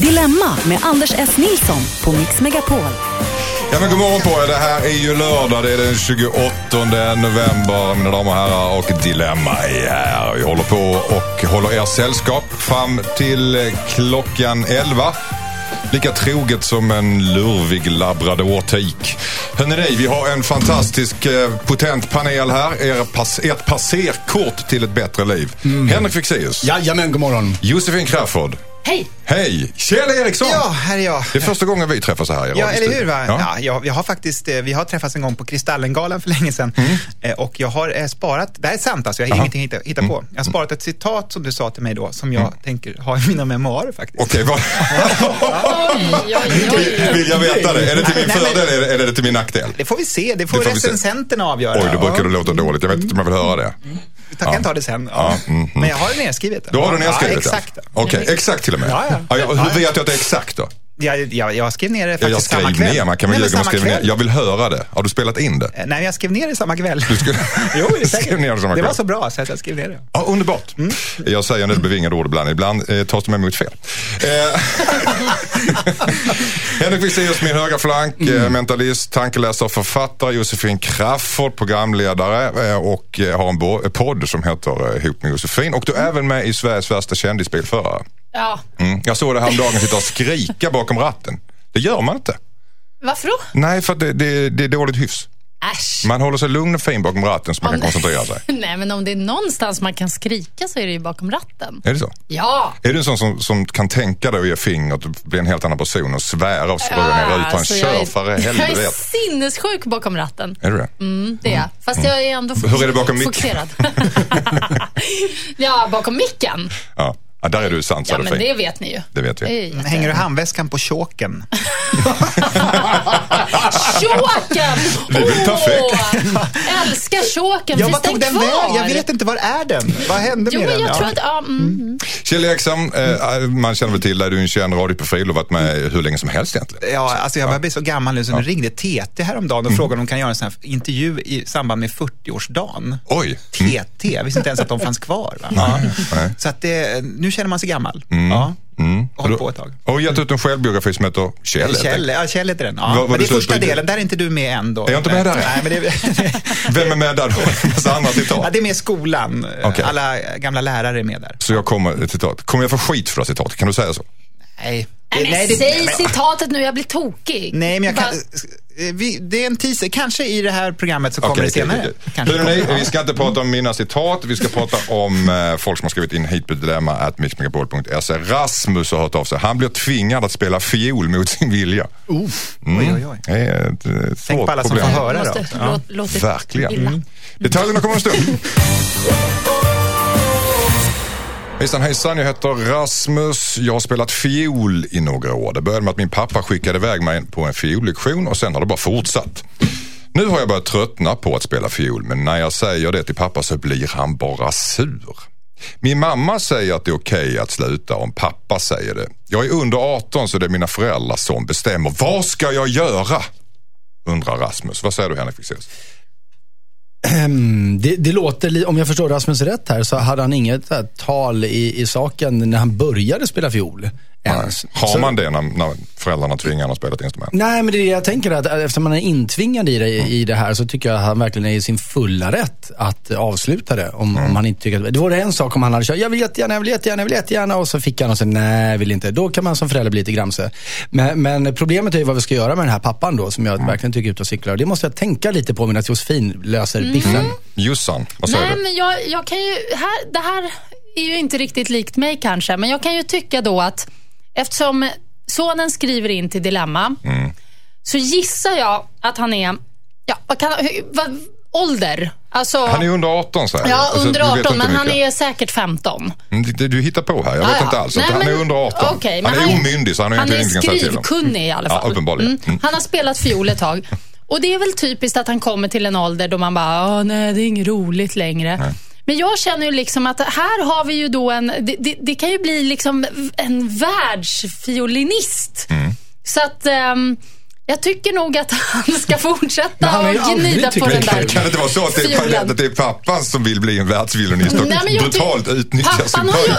Dilemma med Anders S. Nilsson på Mix Megapol. Ja, men god morgon på er. Det här är ju lördag. Det är den 28 november, mina damer och herrar. Och Dilemma är här. Vi håller på och håller er sällskap fram till eh, klockan 11. Lika troget som en lurvig labradortik. Hörrni, vi har en fantastisk eh, potent panel här. Er pass, ert passerkort till ett bättre liv. Henrik Fexeus. Jajamän, god morgon. Josefin Crafoord. Hej! Hej! Kjell Eriksson. Ja, här är jag. Det är första gången vi träffas så här i Ja, eller hur? Va? Ja. Ja. Ja, vi har faktiskt eh, vi har träffats en gång på Kristallengalan för länge sedan. Mm. Eh, Och jag har eh, sparat, det här är sant alltså, jag har ingenting att hitta, Mm. på. Jag har sparat ett citat som du sa till mig då, som jag tänker ha i mina memoarer faktiskt. Okej, vad... Oj, oj. Vill jag veta det? Är det till min Nej, men- fördel eller är det till min nackdel? Det får vi se, det får, Det får recensenterna avgöra. Oj, då brukar det låta dåligt. Jag vet inte om jag vill höra det. Jag kan ta det sen. Ja. Mm, mm. Men jag har det nedskrivet. Då har du nedskrivet Ja, det? exakt. Okej, exakt till och med. Ja, ja. Ja, hur vet jag att det är exakt då? Jag, jag, jag skrev ner det faktiskt jag samma skrev kväll. ner, man kan väl ljuga man samma skriver ner. Jag vill höra det. Har du spelat in det? Eh, Nej, jag skrev ner det samma kväll. Du skulle... jo, det. Skrev ner det samma det var så bra så att jag skrev ner det. Ja, underbart. Jag säger en del bevingade ord ibland. Ibland eh, tas de emot fel. Eh, Henrik Fexeus, min högra flank, eh, mentalist, tankeläsare, författare. Josefin Crafoord, programledare eh, och eh, har en podd som heter eh, Ihop med Josefin. Och du är även med i Sveriges värsta kändisbilförare. Ja, Mm. Jag såg det häromdagen sitta och skrika bakom ratten. Det gör man inte. varför då? Nej, för det, det, det är dåligt hyfs. Äsch. Man håller sig lugn och fin bakom ratten så man kan koncentrera sig. Nej, men om det är någonstans man kan skrika så är det ju bakom ratten. Är det så? Ja! Är du en sån som, som kan tänka dig att ge fingret och bli en helt annan person och svära och skruva ner rutan? Alltså, Kör för Jag är helvete. sinnessjuk bakom ratten. Är du det? Mm, det är jag. Fast jag är ändå Hur är det bakom micken? fokuserad. ja, bakom micken. Ja. Ja, där är du Ja, sansad och men det vet ni ju. Det vet vi. Det Hänger du handväskan på choken? Choken! Det är väl perfekt. Älskar choken. Ja, Finns tog den kvar? Jag vet inte, var är den? Vad hände Jo, med den? jag Ja. tror att... Ja, mm. Kjell Eriksson, eh, man känner väl till dig. Du är en känd radioprofil och varit med hur länge som helst egentligen. Ja, alltså jag börjar bli så gammal nu så nu ringde TT häromdagen och Mm. frågade om de kan göra en sån här intervju i samband med 40-årsdagen. Oj! TT, jag visste inte ens att de fanns kvar. Va? Ja. Nej. Så att det, nu känner man sig gammal. Mm. Ja. Och hållit på ett tag. Och gett ut en självbiografi som heter Kjell. Kjell, ja, Kjell heter den. Ja. Men det är första delen, där är inte du med än då. Är jag inte med där? Nej, men det, Vem är med där då? Massa andra ja, citat. det är med skolan. Okej. Alla gamla lärare är med där. Så jag kommer, citat. Kommer jag få skit för det citatet? Kan du säga så? Nej. Nej, men det- säg men- citatet nu, jag blir tokig. Nej, men jag kan... Eh, Vi, det är en teaser, kanske i det här programmet så kommer Okej, det senare. okej, okej. Kanske Hörrni, kommer. vi ska inte prata om mina citat. Vi ska prata om eh, folk som har skrivit in hit på dilemma at mixmegapol.se. Rasmus har hört av sig. Han blir tvingad att spela fiol mot sin vilja. Oj, oj, oj. Det är ett, eh, svårt Tänk på alla som problem. får höra måste då. låt, låtit Verkligen. Mm. Detaljerna kommer en stund. Hejsan hejsan, jag heter Rasmus. Jag har spelat fiol i några år. Det började med att min pappa skickade iväg mig på en fiollektion och sen har det bara fortsatt. Nu har jag börjat tröttna på att spela fiol men när jag säger det till pappa så blir han bara sur. Min mamma säger att det är okej att sluta om pappa säger det. Jag är under 18 så det är mina föräldrar som bestämmer. Vad ska jag göra? Undrar Rasmus. Vad säger du Henrik Fexeus? Ehm, det, det låter, om jag förstår Rasmus rätt här, så hade han inget här, tal i, i saken när han började spela fiol. Ens. Har Så- man det när, när föräldrarna tvingar en att spela ett instrument? Nej, men det är det jag tänker att eftersom man är intvingad i det, i det här så tycker jag att han verkligen är i sin fulla rätt att avsluta det. Om, om han inte tycker att, det vore en sak om han hade kört, jag vill jättegärna, jag vill jättegärna, jag vill jättegärna och så fick han och så nej, vill inte. Då kan man som förälder bli lite gramse. Men, men problemet är ju vad vi ska göra med den här pappan då, som jag verkligen tycker är ute och cyklar. Och det måste jag tänka lite på medan Josefin löser biffen. Jossan, vad säger Nej, du? men jag, jag kan ju... Här, det här är ju inte riktigt likt mig kanske, men jag kan ju tycka då att eftersom sonen skriver in till Dilemma, Mm. så gissar jag att han är... Ja, vad kan, vad, ålder? Alltså, Han är under 18 säger du. Ja, Alltså, under du vet 18, inte men han är säkert 15. Mm, det- Du hittar på här, jag Ja, vet ja. inte alls. Nej, han är men- under 18. okej, han men är omyndig så han har Han är egentligen ingenting att säga till om. skrivkunnig i alla Ja, fall. uppenbarligen. Mm. Han har spelat fiol ett tag. Och det är väl typiskt att han kommer till en ålder då man bara, "Åh, nej det är inget roligt längre. Men jag känner ju liksom att här har vi ju då en, det, det, det kan ju bli liksom en världsfiolinist. Mm. Så att ehm, Jag tycker nog att han ska fortsätta och gnida på den där. Kan det inte vara så att det är, att det är pappan som vill bli en världsviolinist och Nej, men jag ty- brutalt utnyttjar sin Pappan har ju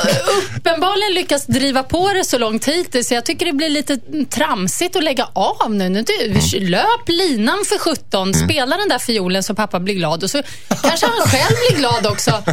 uppenbarligen lyckats driva på det så långt hittills, så jag tycker det blir lite tramsigt att lägga av nu. nu du, Mm. Löp linan för 17, spela den där fiolen så pappa blir glad och så kanske han själv blir glad också.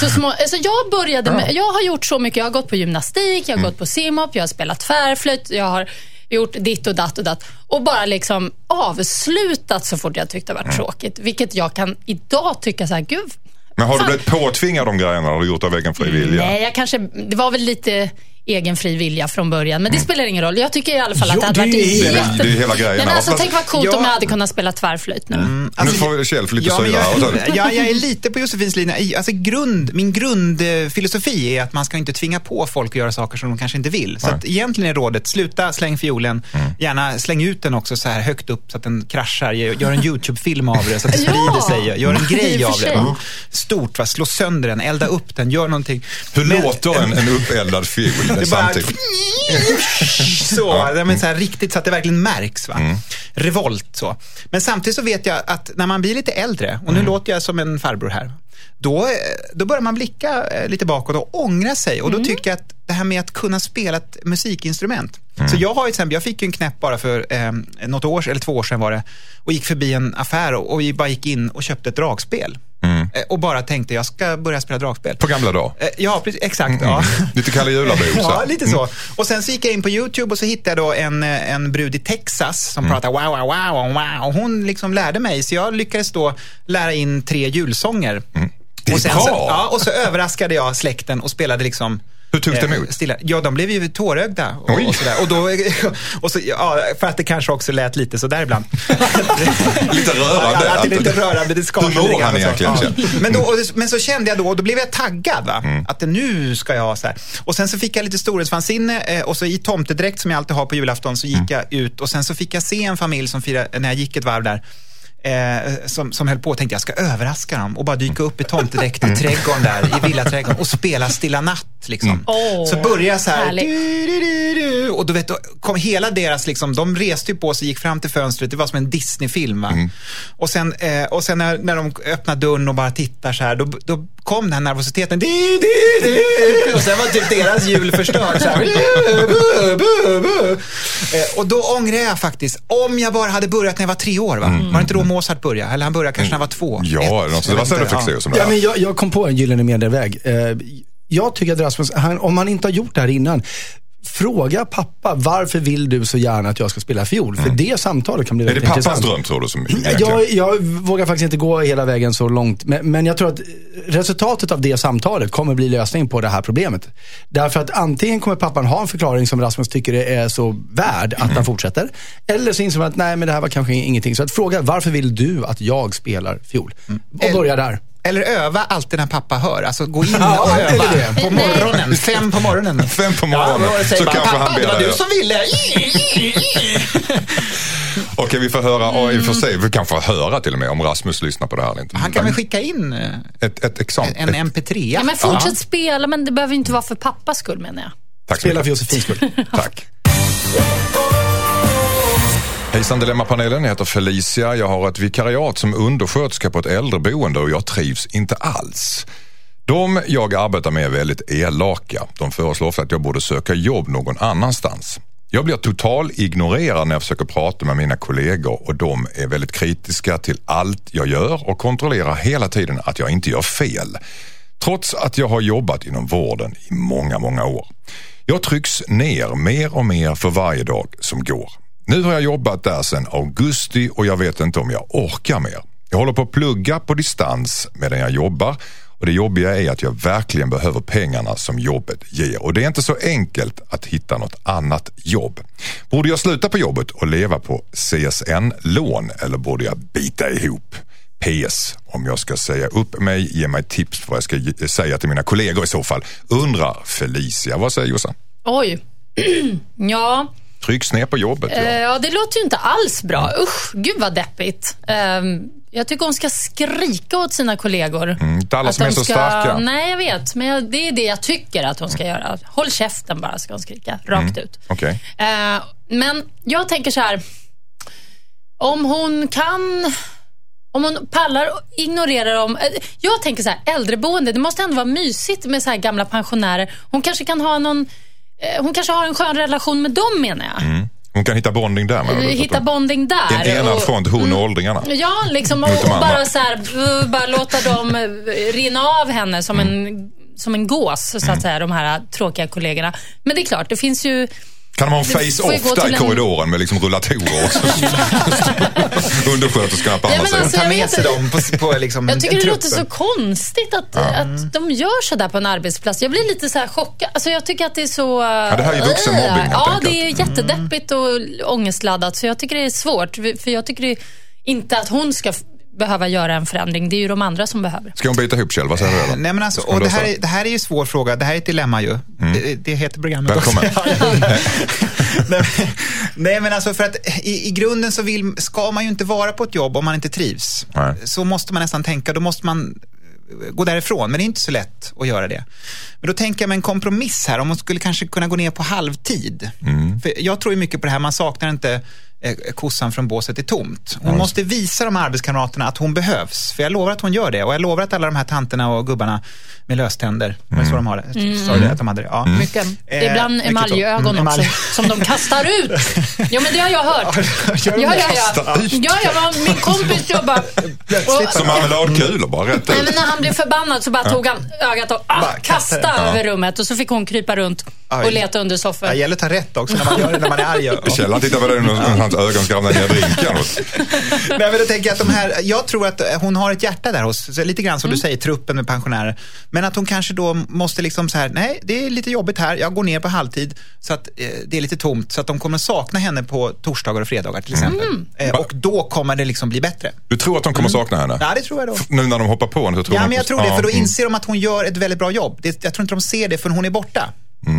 Så små, alltså jag började med, jag har gjort så mycket, jag har gått på gymnastik, jag har Mm. gått på simhopp, jag har spelat tvärflöjt, jag har gjort ditt och datt och datt och bara liksom avslutat så fort jag tyckte det Mm. var tråkigt. Vilket jag kan idag tycka så här, gud, Men har du blivit påtvingad de grejerna? Har du gjort av egen fri vilja? Nej, jag kanske, det var väl lite egen fri vilja från början, men det spelar ingen roll. Jag tycker i alla fall att Jo, det hade det varit är ju- Det är, jätte... det är hela grejen. Nej, men alltså, tänk vad coolt Ja. om jag hade kunnat spela tvärflöjt nu. nu får Kjell lite Ja, syra. jag, ja, jag är lite på Josefins linje. Alltså grund, min grundfilosofi är att man ska inte tvinga på folk att göra saker som de kanske inte vill. Så att egentligen är rådet, sluta släng fiolen. Mm. Gärna släng ut den också så här högt upp så att den kraschar. Gör en YouTube-film av det så att det Ja. sprider sig. Gör en grej av det. Va? Stort, va? slå sönder den, elda upp den, gör någonting. Hur Men- låter en, en uppeldad fiol det bara... samtidigt? Så, ja. men så här, riktigt så att det verkligen märks. Va? Mm. Revolt så. Men samtidigt så vet jag att när man blir lite äldre, och nu Mm. låter jag som en farbror här, då, eh, då börjar man blicka eh, lite bakåt och ångra sig. Och då tycker jag att det här med att kunna spela ett musikinstrument. Så jag har ju exempel, jag fick ju en knäpp bara för eh, något år, eller två år sedan var det, och gick förbi en affär och, och vi bara gick in och köpte ett dragspel. Eh, och bara tänkte, jag ska börja spela dragspel. På gamla dagar? Eh, Ja, precis, exakt. Ja. Lite Kalle Julabo. Ja, lite så. Och sen så gick jag in på YouTube och så hittade jag en, eh, en brud i Texas som pratar wow, wow, wow, wow. Och hon liksom lärde mig, så jag lyckades då lära in tre julsånger. Det är och sen bra. Så, ja, och så överraskade jag släkten och spelade liksom Hur togs det eh, emot? Stilla. Ja, de blev ju tårögda och, Oj. och sådär. Och då, och så, ja, för att det kanske också lät lite sådär ibland. Lite rörande. Ja, det är lite rörande, det Hur mår han egentligen, Ja. Men, då, och men så kände jag då, och då blev jag taggad. Va? Mm. Att nu ska jag så här. Och sen så fick jag lite storhetsvansinne eh, och så i tomtedräkt som jag alltid har på julafton så gick Mm. jag ut och sen så fick jag se en familj som firade, när jag gick ett varv där, Eh, som, som höll på och tänkte jag ska överraska dem och bara dyka upp i tomtedräkt Mm. i trädgården där, i villaträdgården och spela Stilla natt. Liksom. Åh, så började jag så här, du, du, du, du, och du vet, då kom hela deras, liksom, de reste ju på sig, gick fram till fönstret, det var som en Disney-film. Va? Och sen, eh, och sen när, när de öppnar dörren och bara tittar så här, då, då kom den här nervositeten. Di, di, di, och sen var typ deras jul förstörd. Så här, bu, bu, bu. Eh, och då ångrar jag faktiskt, om jag bara hade börjat när jag var tre år. Va? Var det inte då Mozart började? Eller han började kanske när han var två? Ja, Ett, något, det jag var så du fick se Ja, där. men jag, jag kom på en gyllene medelväg. Eh, jag tycker att Rasmus, han, om han inte har gjort det här innan, fråga pappa varför vill du så gärna att jag ska spela fiol? För det samtalet kan bli Mm. Är det väldigt intressant. dröm tror du? Som? Jag, jag vågar faktiskt inte gå hela vägen så långt. Men, men jag tror att resultatet av det samtalet kommer bli lösningen på det här problemet. Därför att antingen kommer pappan ha en förklaring som Rasmus tycker är så värd att han fortsätter. Eller så inser man att nej, men det här var kanske ingenting. Så att fråga varför vill du att jag spelar fiol? Och börja där. Eller öva alltid när pappa hör. Alltså gå in Ja, och öva det. på morgonen. Fem på morgonen. Fem på morgonen, Ja, så bara, kanske han pappa, ber det var du som ville. Okej, vi får höra, och i och för sig, vi kan få höra till och med om Rasmus lyssnar på det här inte. Han kan väl skicka in eh, Ett, ett examen. en ett, MP3? Ja, men fortsätt spela, men det behöver inte vara för pappas skull menar jag. tack Spela för. Josefins skull. Tack. Hejsan Dilemmapanelen, jag heter Felicia. Jag har ett vikariat som undersköterska på ett äldreboende och jag trivs inte alls. De jag arbetar med är väldigt elaka. De föreslår ofta att jag borde söka jobb någon annanstans. Jag blir total ignorerad när jag försöker prata med mina kollegor och de är väldigt kritiska till allt jag gör och kontrollerar hela tiden att jag inte gör fel. Trots att jag har jobbat inom vården i många, många år. Jag trycks ner mer och mer för varje dag som går. Nu har jag jobbat där sedan augusti och jag vet inte om jag orkar mer. Jag håller på att plugga på distans medan jag jobbar och det jobbiga är att jag verkligen behöver pengarna som jobbet ger och det är inte så enkelt att hitta något annat jobb. Borde jag sluta på jobbet och leva på CSN-lån eller borde jag bita ihop? PS. Om jag ska säga upp mig, ge mig tips på vad jag ska säga till mina kollegor i så fall. Undrar Felicia. Vad säger Jossan? Oj. ja, Trycks ner på jobbet. eh, Ja. ja, det låter ju inte alls bra. Usch, gud vad deppigt. Ehm, jag tycker hon ska skrika åt sina kollegor. Mm, inte alla som är så ska... starka. Nej, jag vet. Men det är det jag tycker att hon ska göra. Håll käften bara, ska hon skrika. Rakt ut. Okej. Eh, men jag tänker så här. Om hon kan... Om hon pallar och ignorerar dem. eh, Jag tänker så här, äldreboende, det måste ändå vara mysigt med så här gamla pensionärer. Hon kanske kan ha någon... eh, Hon kanske har en skön relation med dem menar jag. Hon kan hitta bonding där menar du? Hitta bonding där. En enad front, hon och åldringarna. Ja, liksom, och, och bara, så här, eh, bara låta dem eh, rinna av henne som, Mm. en, som en gås, så att säga, de här tråkiga kollegorna. Men det är klart, det finns ju... Kan ju face-off där i en- korridoren med liksom rullatorer och så undersköterskorna på andra men sidan? alltså, Ta jag med sig dem på, på liksom Jag tycker en det låter så konstigt att, att de gör så där på en arbetsplats. Jag blir lite så här chockad. Alltså jag tycker att det är så... Ja, det här är ju vuxenmobbing, helt Ja, det är jättedeppigt och ångestladdat. Så jag tycker det är svårt. För jag tycker det inte att hon ska behöva göra en förändring. Det är ju de andra som behöver. Ska hon bita ihop Kjell? Vad säger du? Eller? Nej, men alltså, och det, här är, det här är ju en svår fråga. Det här är ett dilemma ju. Det, det heter programmet också. Välkommen. Nej, men- Nej, men alltså för att i, i grunden så vill, ska man ju inte vara på ett jobb om man inte trivs. Nej. Så måste man nästan tänka, då måste man eh, gå därifrån. Men det är inte så lätt att göra det. Men då tänker jag med en kompromiss här, om man skulle kanske kunna gå ner på halvtid. För jag tror ju mycket på det här, man saknar inte kossan från båset är tomt. Hon måste visa de här arbetskamraterna att hon behövs. För jag lovar att hon gör det. Och jag lovar att alla de här tanterna och gubbarna med löständer, var det så de har det? Sa du det att de hade det? Ja. Mycket. Eh, Ibland mycket så. emaljögon Mm, också, som de kastar ut. Ja, men det har jag hört. Ja, det? ja, ja. Ja, ja min kompis jobbar... Som marmeladkulor bara rätt Nej, men när han blev förbannad så bara tog han ögat och ah, kastade det. över rummet och så fick hon krypa runt och leta under soffor. Det gäller att ta rätt också när man gör det när man är arg. Ja. Kjell han tittar på dig och hans ögon ska ramla ner i drinken. Nej, men då tänker jag, att de här, jag tror att hon har ett hjärta där hos, så lite grann som du säger, truppen med pensionärer. Men att hon kanske då måste liksom så här, nej det är lite jobbigt här, jag går ner på halvtid så att eh, det är lite tomt. Så att de kommer sakna henne på torsdagar och fredagar till exempel. Eh, och då kommer det liksom bli bättre. Du tror att de kommer sakna henne? Ja, det tror jag då. Nu när de hoppar på henne så tror Ja, men jag tror det, för då mm. inser de att hon gör ett väldigt bra jobb. Det, jag tror inte de ser det förrän hon är borta.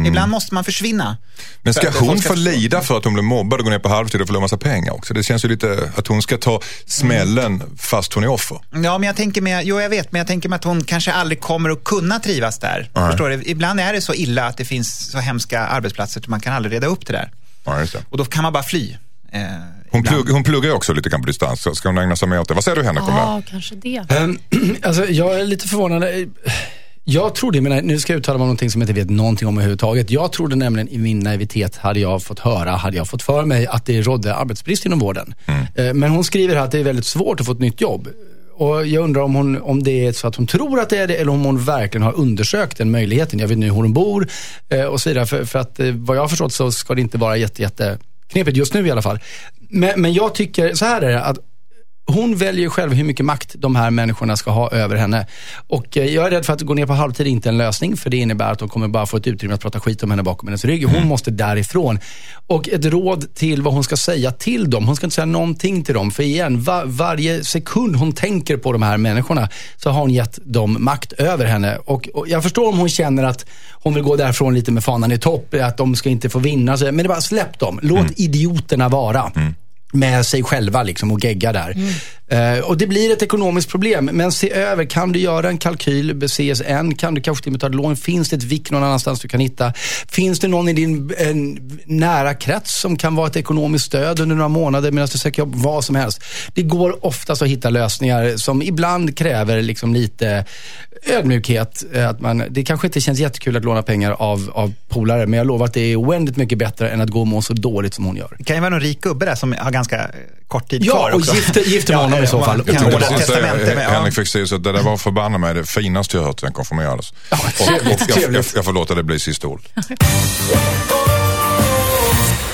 Ibland måste man försvinna. Men ska hon ska få lida för att hon blir mobbad och går ner på halvtid och förlorar massa pengar också? Det känns ju lite att hon ska ta smällen fast hon är offer. Ja, men jag tänker med, jo jag vet, men jag tänker med att hon kanske aldrig kommer att kunna trivas där. Nej. Förstår du? Ibland är det så illa att det finns så hemska arbetsplatser att man kan aldrig reda upp det där. Ja, just det. Och då kan man bara fly. Eh, Hon, plugg, hon pluggar ju också lite grann på distans. Ska hon ägna sig mer åt det? Vad säger du Henrik? Ja, kanske det. Ehm, Alltså, jag är lite förvånad. Jag trodde, men nu ska jag uttala mig om någonting som jag inte vet någonting om överhuvudtaget. Jag trodde nämligen i min naivitet, hade jag fått höra, hade jag fått för mig att det rådde arbetsbrist inom vården. Eh, Men hon skriver här att det är väldigt svårt att få ett nytt jobb. Och jag undrar om, hon, om det är så att hon tror att det är det eller om hon verkligen har undersökt den möjligheten. Jag vet nu hur hon bor eh, och så vidare. För, för att eh, vad jag har förstått så ska det inte vara jätte, jätte knepigt just nu i alla fall. Men, men jag tycker, så här är det, att hon väljer själv hur mycket makt de här människorna ska ha över henne. Och eh, jag är rädd för att gå ner på halvtid är inte en lösning, för det innebär att de kommer bara få ett utrymme att prata skit om henne bakom hennes rygg. Hon måste därifrån. Och ett råd till vad hon ska säga till dem. Hon ska inte säga någonting till dem. För igen, va- varje sekund hon tänker på de här människorna så har hon gett dem makt över henne. Och, och jag förstår om hon känner att hon vill gå därifrån lite med fanan i topp, att de ska inte få vinna. Men det bara släpp dem. Låt idioterna vara med sig själva liksom och gegga där. Mm och det blir ett ekonomiskt problem. Men se över, kan du göra en kalkyl med CSN? Kan du kanske till och med ta ett lån? Finns det ett VIK någon annanstans du kan hitta? Finns det någon i din en, nära krets som kan vara ett ekonomiskt stöd under några månader medan du söker jobb? Vad som helst. Det går oftast att hitta lösningar som ibland kräver liksom lite ödmjukhet. Eh, Att man, det kanske inte känns jättekul att låna pengar av, av polare, men jag lovar att det är oändligt mycket bättre än att gå och må så dåligt som hon gör. Det kan ju vara någon rik gubbe där som har ganska eh, kort tid Ja, kvar och också. gifter- gifter med honom i så fall. Kan Jag Jag ett säga, testamente med. Ja. Henrik fick säga så att det där var förbanne mig det finaste jag hört sen konfirmerades. och, trevligt, och jag, jag, jag får låta det bli sista ordet.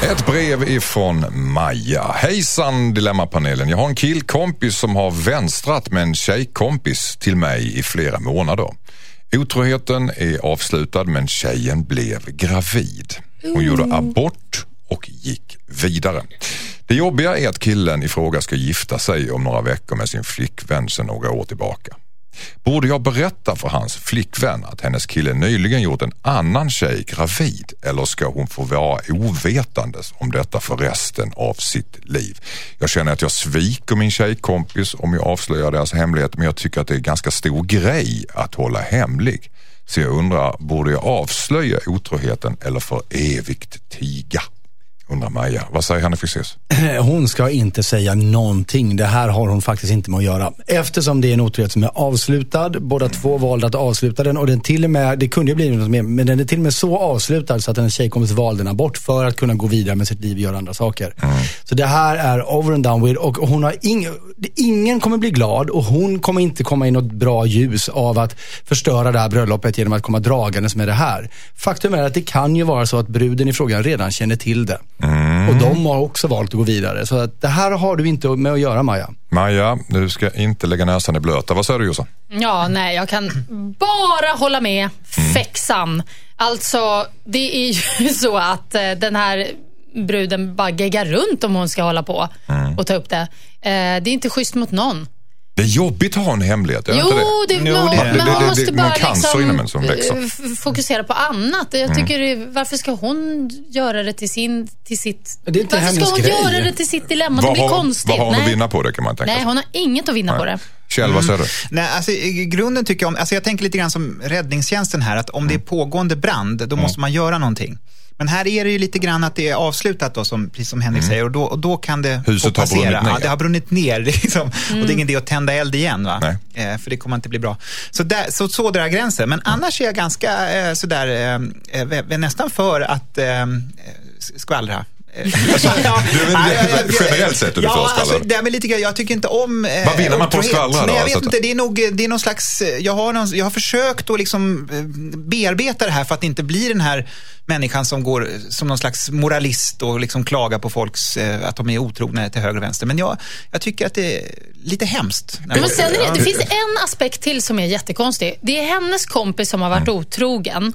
Ett brev ifrån Maja. Hejsan Dilemmapanelen. Jag har en killkompis som har vänstrat med en tjejkompis till mig i flera månader. Otroheten är avslutad men tjejen blev gravid. Hon gjorde abort och gick vidare. Det jobbiga är att killen i fråga ska gifta sig om några veckor med sin flickvän sedan några år tillbaka. Borde jag berätta för hans flickvän att hennes kille nyligen gjort en annan tjej gravid eller ska hon få vara ovetandes om detta för resten av sitt liv? Jag känner att jag sviker min tjejkompis om jag avslöjar deras hemlighet men jag tycker att det är ganska stor grej att hålla hemlig. Så jag undrar, borde jag avslöja otroheten eller för evigt tiga? Undrar Maja, vad säger Hanna Fexeus? Hon ska inte säga någonting. Det här har hon faktiskt inte med att göra. Eftersom det är en otrohet som är avslutad. Båda två valde att avsluta den och den till och med, det kunde ju bli något mer, men den är till och med så avslutad så att en tjejkompis valde den abort för att kunna gå vidare med sitt liv och göra andra saker. Så det här är over and done with och hon har ing, ingen kommer bli glad och hon kommer inte komma i något bra ljus av att förstöra det här bröllopet genom att komma dragandes med det här. Faktum är att det kan ju vara så att bruden i frågan redan känner till det. Och de har också valt att gå vidare. Så att det här har du inte med att göra Maja. Maja, du ska inte lägga näsan i blöta. Vad säger du Jossan? Ja, nej, jag kan bara hålla med fexan. Alltså, det är ju så att eh, den här bruden bara geggar runt om hon ska hålla på och ta upp det. Eh, det är inte schysst mot någon. Det är jobbigt att ha en hemlighet, är det Jo, det? det, Jo, men, det det. Det- det- måste det- bara liksom, inom en som växer. f- fokusera på annat. Jag tycker, det- varför ska hon göra det till, sin, till sitt... Det är inte varför ska hon grej. göra det till sitt dilemma? det Vad blir har, konstigt. vad har hon att Nej. vinna på det kan man tänka Nej, hon har inget att vinna på det. Kjell, vad säger du? Nej, alltså, I grunden tycker jag om, alltså jag tänker lite grann som räddningstjänsten här, att om det är pågående brand, då måste man göra någonting. Men här är det ju lite grann att det är avslutat då, som, precis som Henrik säger, och då, och då kan det Huset få har passera. brunnit ner. Ja, det har brunnit ner, liksom. och Mm. det är ingen idé att tända eld igen, va? Nej. Eh, för det kommer inte bli bra. Så, där, så, så drar jag gränsen, men annars är jag ganska eh, sådär, eh, eh, nästan för att eh, skvallra. Alltså, Du är väl- generellt sett är du ja, för alltså, det är väl lite grann, jag tycker inte om eh, Vad vinner man på att skvallra då? Nej, jag vet Så att- inte, det är nog det är någon slags, jag har, någon, jag har försökt att liksom eh, bearbeta det här för att inte bli den här människan som går som någon slags moralist och liksom klagar på folks, eh, att de är otrogna till höger och vänster. Men jag, jag tycker att det är lite hemskt. Men sen är det, det finns en aspekt till som är jättekonstig. Det är hennes kompis som har varit otrogen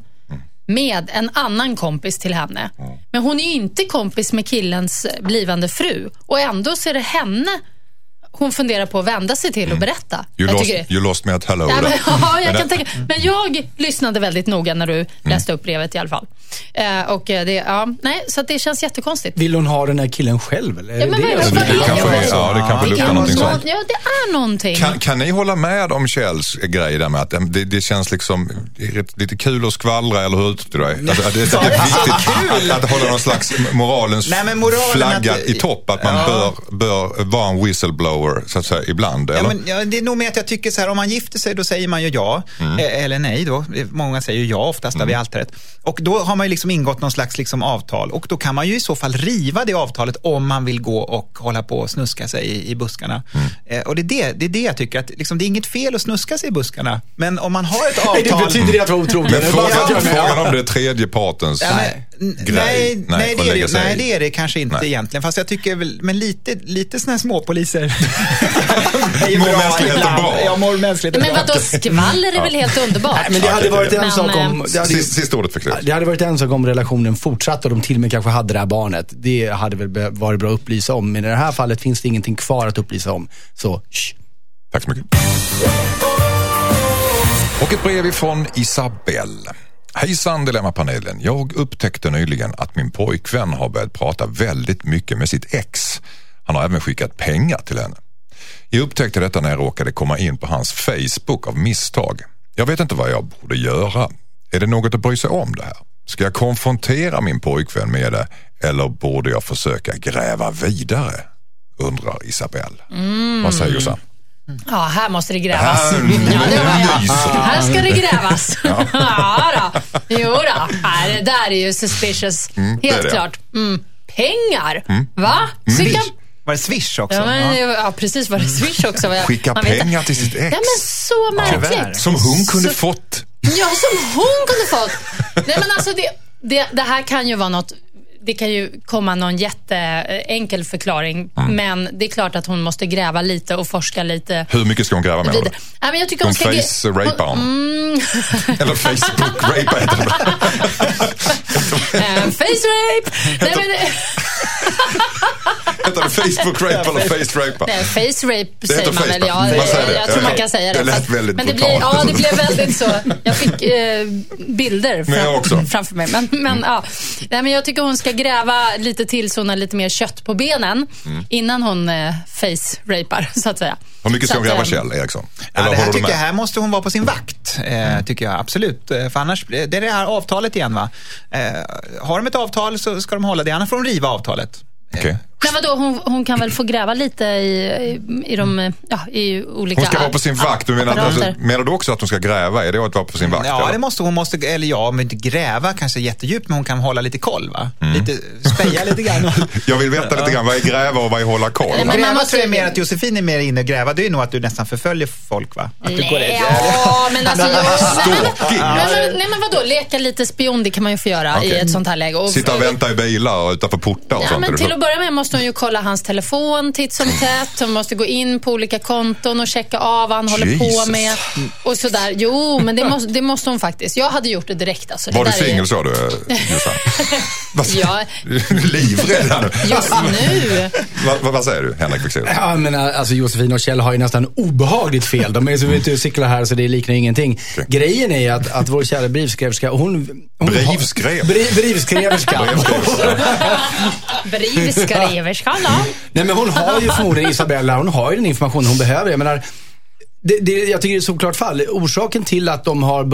med en annan kompis till henne. Men hon är inte kompis med killens blivande fru. Och ändå så är det henne hon funderar på att vända sig till och berätta. You, Jag lost, tycker- you lost me at hello. Ja, men, ja, jag kan tänka. men jag lyssnade väldigt noga när du läste upp brevet i alla fall. Eh, och eh, det, ja, nej, så att det känns jättekonstigt. Vill hon ha den här killen själv? Eller? Ja, men det kanske är- det- ja, det kanske det luktar kan någonting sånt. så- Ja, det är någonting. Kan, kan ni hålla med om Kjells grej där med att det, det känns liksom det är rätt- lite kul att skvallra, eller hur uttryckte du dig? Att, att, det, är viktigt att, att hålla någon slags moralens Nej, moralen flagga att- i topp, att man Ja. bör, bör vara en whistleblower så att säga ibland, Ja, eller? men, ja, det är nog med att jag tycker så här, om man gifter sig då säger man ju ja, eh, eller nej då. Många säger ju ja oftast där vid altaret. Och då har man ju liksom ingått någon slags liksom avtal och då kan man ju i så fall riva det avtalet om man vill gå och hålla på och snuska sig i, i buskarna. Eh, och det är det, det är det jag tycker, att liksom, det är inget fel att snuska sig i buskarna, men om man har ett Nej, det avtal... betyder det att vara otrogen? Men frågan, frågan om det är tredje partens Ja, men, n- grej. nej, nej, det är det, nej, det är det kanske inte Nej. egentligen. Fast jag tycker väl, men lite, lite sådana här småpoliser. Mår mänskligheten bra? Ja, mår mänskligheten Men bra. vadå, skvaller är väl helt underbart? Nej, men det hade varit en Men, sak om... Det hade, Sist, sista ordet för Kles. det hade varit en sak om relationen fortsatte och de till och med kanske hade det här barnet. Det hade väl varit bra att upplysa om. Men i det här fallet finns det ingenting kvar att upplysa om. Så, shh. Tack så mycket. Och ett brev ifrån Isabelle. Hejsan Dilemmapanelen. Jag upptäckte nyligen att min pojkvän har börjat prata väldigt mycket med sitt ex. Han har även skickat pengar till henne. Jag upptäckte detta när jag råkade komma in på hans Facebook av misstag. Jag vet inte vad jag borde göra. Är det något att bry sig om det här? Ska jag konfrontera min pojkvän med det eller borde jag försöka gräva vidare? Undrar Isabelle. Vad säger Jossan? Ja, här måste det grävas. Här Ja, det var jag. Här ska det grävas. Ja, då. Jo då. Det där är ju suspicious. Mm, Helt klart. Mm. Pengar? Va? Skicka... Var det Swish också? Ja, men, Ja. ja, precis. Var det Swish också? Skicka man vet- pengar till sitt ex. Ja, men så märkligt. Som hon kunde Så- fått. Ja, som hon kunde fått. Nej, men alltså det, det, det här kan ju vara något det kan ju komma någon jätteenkel förklaring, Mm. men det är klart att hon måste gräva lite och forska lite. Hur mycket ska hon gräva med? Nej, men jag tycker hon Hon ska... grä- face-rapar honom. Mm. Eller Facebook-rapar heter det. Eh, face rape! Nej, men, Heter det Facebook rape eller face rape? Nej, face rape Det säger man väl? face Ja. Man säger det. jag tror man kan säga det. Det lät väldigt men det blir. Ja, det blev väldigt så. Jag fick eh, bilder Men jag fram, också. framför mig. Men, men, ja. Nej, men jag tycker hon ska gräva lite till så hon har lite mer kött på benen Mm. innan hon eh, face rapar så att säga. Hur mycket ska hon gräva eh, Kjell Eriksson? Ja, Eller det här tycker jag, här måste hon vara på sin vakt, eh, tycker jag absolut. Eh, För annars, det är det här avtalet igen va. Eh, har de ett avtal så ska de hålla det, annars får de riva avtalet. Okej. Men vadå, hon, hon kan väl få gräva lite i, i, i, de, ja, i olika Hon ska vara på sin vakt. Du menar, alltså, menar du också att hon ska gräva? Är det att vara på sin vakt? Ja, eller? det måste hon. Måste, eller ja, men inte gräva kanske jättedjupt, men hon kan hålla lite koll va. Mm. Lite, speja lite grann. Jag vill veta lite grann, vad är gräva och vad är hålla koll? Men gräva måste- tror jag mer att Josefin är mer inne och gräva. Det är nog att du nästan förföljer folk va? Att du går Nej, ja, men alltså... Jag, Stalking. nej, men, nej, men vadå, leka lite spion, det kan man ju få göra i Okej. ett sånt här läge. Och, Sitta och vänta i bilar och utanför portar och Ja, sånt? men till att börja med måste hon ju kolla hans telefon titt som tätt. Hon måste gå in på olika konton och checka av vad han håller Jesus. på med. Och sådär. Jo, men det måste, det måste hon faktiskt. Jag hade gjort det direkt. Alltså. Det Var du där är- singel sa du, Jossan? Vad- Ja. Du är Livrädd här nu. Just nu. Vad, vad, vad säger du, Henrik Fexeus? Ja, men alltså Josefin och Kjell har ju nästan obehagligt fel. De är så ute och cyklar här så det liknar ingenting. Grejen är att, att vår kära brevskriverska, hon... hon Brevskrev? Brev, brevskriverska. Brivskriverskan då? Nej men hon har ju förmodligen, Isabella, hon har ju den information hon behöver. Jag menar, det, det, jag tycker det är ett såklart fall. Orsaken till att de har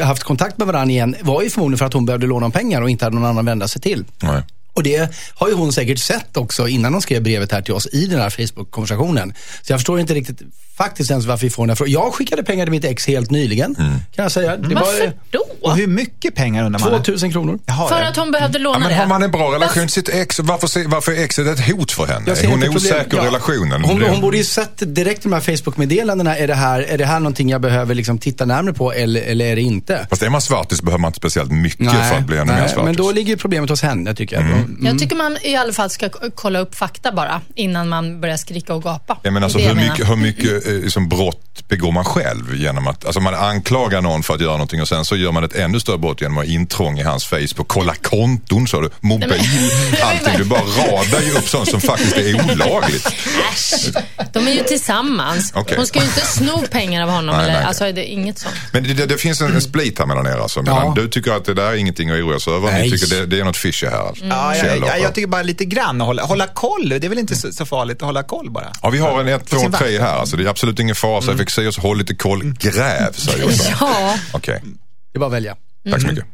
haft kontakt med varandra igen var ju förmodligen för att hon behövde låna pengar och inte hade någon annan att vända sig till. Nej. Och det har ju hon säkert sett också innan hon skrev brevet här till oss i den här Facebook-konversationen. Så jag förstår inte riktigt faktiskt ens varför vi får den här frågan. Jag skickade pengar till mitt ex helt nyligen, Mm. kan jag säga. Det Varför var då? Och hur mycket pengar undrar man? 2000 kronor. Jaha, För ja. att hon behövde Ja, låna men det. har man en bra relation till sitt ex, varför, varför är exet ett hot för henne? Jag ser Är hon osäker i Ja. relationen? Hon, hon borde ju sett direkt de här Facebook-meddelandena. Är det här, är det här någonting jag behöver liksom titta närmare på eller, eller är det inte? Fast är man svartis behöver man inte speciellt mycket för att bli ännu mer nej, svartis. men då ligger ju problemet hos henne tycker jag. Mm. Jag tycker man i alla fall ska kolla upp fakta bara innan man börjar skrika och gapa. Ja, men alltså, hur, mycket, hur mycket eh, liksom, brott begår man själv genom att, alltså man anklagar någon för att göra någonting och sen så gör man ett ännu större brott genom att intrång i hans Facebook, kolla konton sa du, mobil, allting. Du bara radar ju upp sånt som faktiskt är olagligt. Äsch, de är ju tillsammans. Okej. Hon ska ju inte sno pengar av honom. Nej, eller, nej. Alltså, det är inget sånt. Men det, det, det finns en, split här mellan er alltså. Ja. Du tycker att det där är ingenting att oroa sig över, ni Nej. tycker det, det är något fishy här. Alltså. Ja, jag, Kjell och- jag, jag tycker bara lite grann, hålla, hålla koll. Det är väl inte så, så farligt att hålla koll bara. Ja, vi har en 1, 2, sin 3 här. Alltså, det är absolut ingen fara. Så mm. Fexeus, håll lite koll. Gräv, säger jag. Ja. Okej, Det är bara att välja. tack så mycket.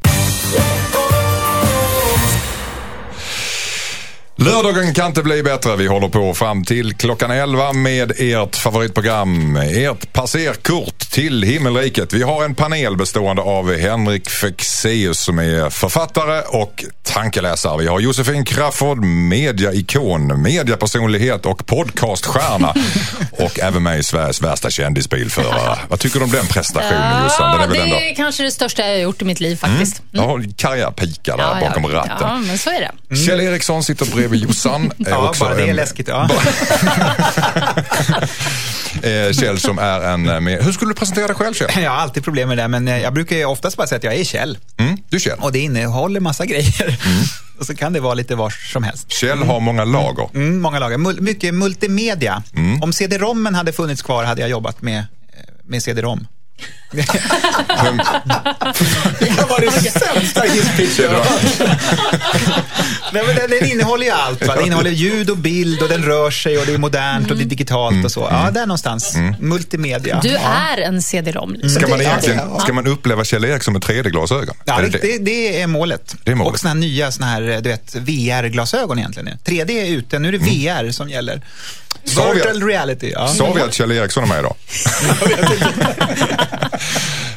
Lördagen kan inte bli bättre. Vi håller på fram till klockan 11 med ert favoritprogram, ert passerkort till himmelriket. Vi har en panel bestående av Henrik Fexeus som är författare och tankeläsare. Vi har Josefin Crafoord, mediaikon, mediapersonlighet och podcaststjärna. och även mig, Sveriges värsta kändisbilförare. Vad tycker du om den prestationen Jossan? Den Ja, är det ändå... är kanske det största jag har gjort i mitt liv faktiskt. Jag har karriärpikar där bakom ratten. Ja, men så är det. Kjell Eriksson sitter bredvid Jossan. är Ja, också bara det är en- läskigt. Ja. Eh, Kjell som är en... eh, Med, hur skulle du presentera dig själv Kjell? Jag har alltid problem med det, men eh, jag brukar oftast bara säga att jag är Kjell. Mm, du Kjell. Och det innehåller massa grejer. Och så kan det vara lite var som helst. Kjell har många lager. Mm, många lager. Mul- mycket multimedia. Om CD-rommen hade funnits kvar hade jag jobbat med, eh, med CD-rom. Det var det sämsta hisspitchen Nej, men den, den innehåller ju allt. Va? Den innehåller ljud och bild och den rör sig och det är modernt och det är digitalt och så. Ja, där någonstans. Multimedia. Du ja. är en CD-ROM. liksom. Ska man, det- egentligen, ja. ska man uppleva Kjell Eriksson med 3D-glasögon? Ja, Är det, det det, det är målet. Det är målet. Och såna här nya såna här, du vet, VR-glasögon egentligen. 3D är ute, nu är det VR som gäller. Sa vi- reality. Ja. Sa vi att Kjell Eriksson är med idag?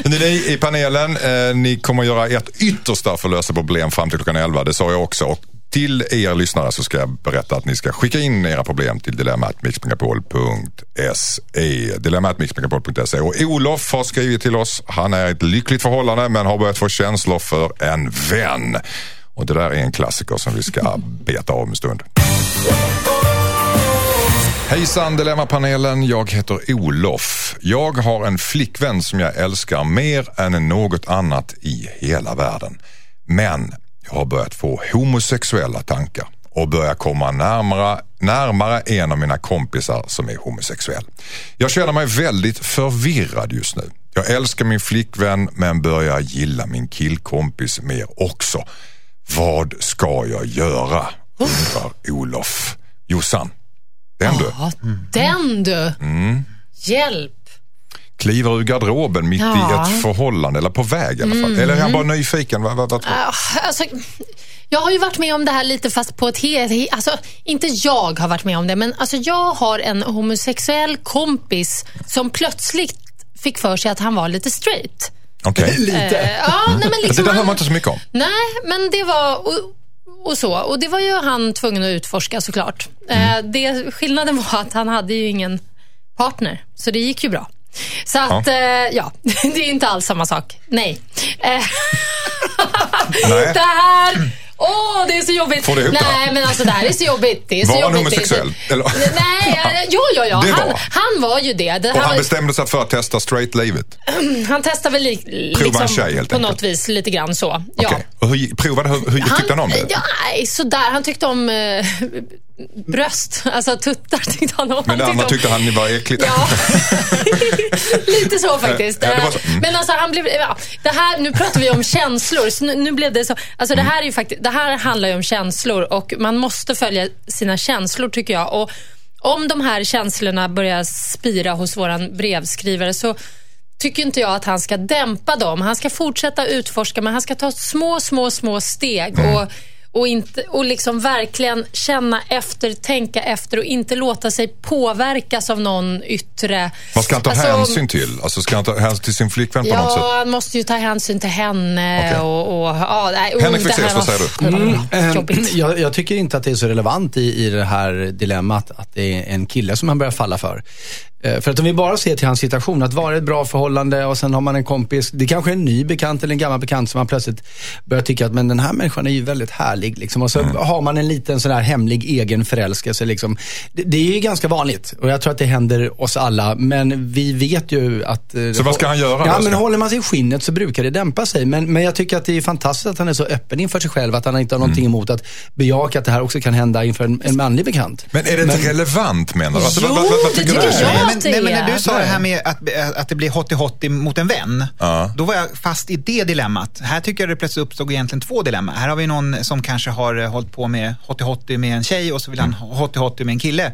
ni i panelen, eh, ni kommer göra ert yttersta för att lösa problem fram till klockan 11. Det sa jag också. Och till er lyssnare så ska jag berätta att ni ska skicka in era problem till dilemmatmixmegapol.se. Dilemmatmixmegapol.se. Och Olof har skrivit till oss. Han är i ett lyckligt förhållande men har börjat få känslor för en vän. Och det där är en klassiker som vi ska beta av en stund. Hejsan Dilemmapanelen, jag heter Olof. Jag har en flickvän som jag älskar mer än något annat i hela världen. Men jag har börjat få homosexuella tankar och börjar komma närmare, närmare en av mina kompisar som är homosexuell. Jag känner mig väldigt förvirrad just nu. Jag älskar min flickvän men börjar gilla min killkompis mer också. Vad ska jag göra? undrar Olof. Jossan, den du. Ja, den du. Mm. Hjälp. Kliver ur garderoben mitt Ja. Mm. i ett förhållande, eller på väg i alla fall. Eller är han bara nyfiken? Vad, vad, vad tror du? Ah, Alltså, jag har ju varit med om det här lite fast på ett helt... Alltså, inte jag har varit med om det, men alltså, jag har en homosexuell kompis som plötsligt fick för sig att han var lite straight. Okej. Lite. Eh, ja, nej, men Det liksom där hör man inte så mycket om. Nej, men det var... Och, och så. Och det var ju han tvungen att utforska såklart. Eh, det, skillnaden var att han hade ju ingen partner, så det gick ju bra. Så att, ja, eh, ja det är inte alls samma sak. Nej. Eh, Nej. det här... Åh, det är så jobbigt. Får du ihop det? Nej, men alltså det här är så jobbigt. Det är så Var han jobbigt. Homosexuell? Eller? Nej, eh, jo, jo, Han, var. han var ju det. det Och han var- bestämde sig för att testa straight-livet. han testade väl li, Prova en liksom, tjej, helt på enkelt. något vis lite grann så. Ja. Okej. Och hur, provade, hur, hur tyckte han om det? Ja, sådär. Han tyckte om eh, bröst, alltså tuttar tyckte han om. Men det andra tyckte han var äckligt. Ja, lite så faktiskt. Ja, så. Mm. Men alltså han blev, ja, det här, nu pratar vi om känslor, så nu, nu blev det så. Alltså Mm. det här är ju faktiskt, det här handlar ju om känslor och man måste följa sina känslor tycker jag. Och om de här känslorna börjar spira hos våran brevskrivare så tycker inte jag att han ska dämpa dem. Han ska fortsätta utforska, men han ska ta små, små, små steg. Mm. Och, och, inte, och liksom verkligen känna efter, tänka efter och inte låta sig påverkas av någon yttre... Vad ska han ta Alltså, hänsyn till? Alltså ska han ta hänsyn till sin flickvän på något sätt? Ja, han måste ju ta hänsyn till henne Okej. och... och ja, nej, Henrik oh, det Fexeus, här vad säger du? Mm, Eh, jobbigt. Jag, jag tycker inte att det är så relevant i, i det här dilemmat att det är en kille som han börjar falla för. Eh, För att om vi bara ser till hans situation, att vara i ett bra förhållande och sen har man en kompis, det kanske är en ny bekant eller en gammal bekant som man plötsligt börjar tycka att men den här människan är ju väldigt härlig. Liksom. Och så Mm. har man en liten sån här hemlig egen förälskelse. Liksom. Det, det är ju ganska vanligt och jag tror att det händer oss alla. Men vi vet ju att... eh, Så vad ska han göra Ja, då? men håller man sig i skinnet så brukar det dämpa sig. Men, men jag tycker att det är fantastiskt att han är så öppen inför sig själv. Att han inte har någonting Mm. emot att bejaka att det här också kan hända inför en, en manlig bekant. Men är det inte relevant menar du? Alltså, Jo, vad, vad, vad det tycker du? tycker jag. Nej, men, det nej, men när är. du sa det här med att, att det blir hotti-hotti mot en vän, Ja. då var jag fast i det dilemmat. Här tycker jag det plötsligt uppstod egentligen två dilemman. Här har vi någon som kanske har eh, hållit på med hotti-hotti med en tjej och så vill han ha hotti-hotti med en kille.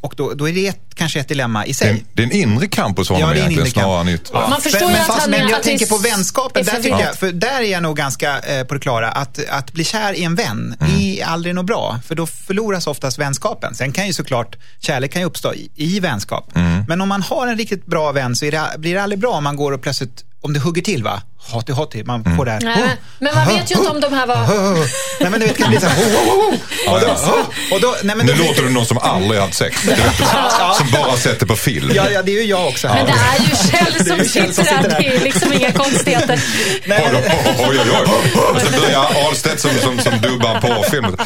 Och då, då är det ett, kanske ett dilemma i Det är, sig. en, det är en inre kamp hos honom Ja, det är en egentligen snarare än yttre. Ja. Man förstår men, ju men, att fast, han- men jag att det tänker på vänskapen, är där, tycker jag, för där är jag nog ganska eh, på det klara. Att, att bli kär i en vän Mm. är aldrig något bra, för då förloras oftast vänskapen. Sen kan ju såklart, kärlek kan ju uppstå i, i vänskap. Mm. Men om man har en riktigt bra vän så är det, blir det aldrig bra om man går och plötsligt, om det hugger till va, hati hati, man Mm. får det här. Nej, men- men man vet ju inte om de här var... Nej men du vet, kan det bli så här. Och då, och då, nej, men Nu låter du någon som aldrig haft sex. Som bara sett det på film. Ja, ja, det är ju jag också. Men det är ju Kjell som sitter där. Det är liksom inga konstigheter. Nej, Oj, oj, oj, oj. Och så börjar Ahlstedt som, som, som dubbar på filmen.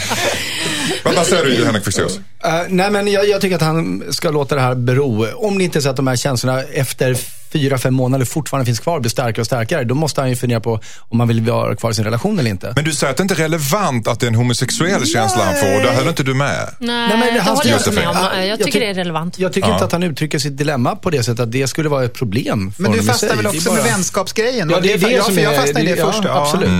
Vad, säger du Henrik Fexeus? Eh, nej, men jag, jag tycker att han ska låta det här bero. Om det inte är så att de här känslorna efter fyra, fem månader fortfarande finns kvar, blir starkare och starkare, då måste han ju fundera på om han vill vara kvar i sin relation eller inte. Men du säger att det inte är relevant att det är en homosexuell känsla han får. Det höll inte du med. Nej, Nej, men det han håller jag inte med om. Jag jag tycker ty- det är relevant. Jag tycker Ja. inte att han uttrycker sitt dilemma på det sättet att det skulle vara ett problem för Men du fastnar väl Det är också bara- med vänskapsgrejen? Ja, Och det är det ja, som för jag är- fastnade i det, ja, först. Ja. absolut.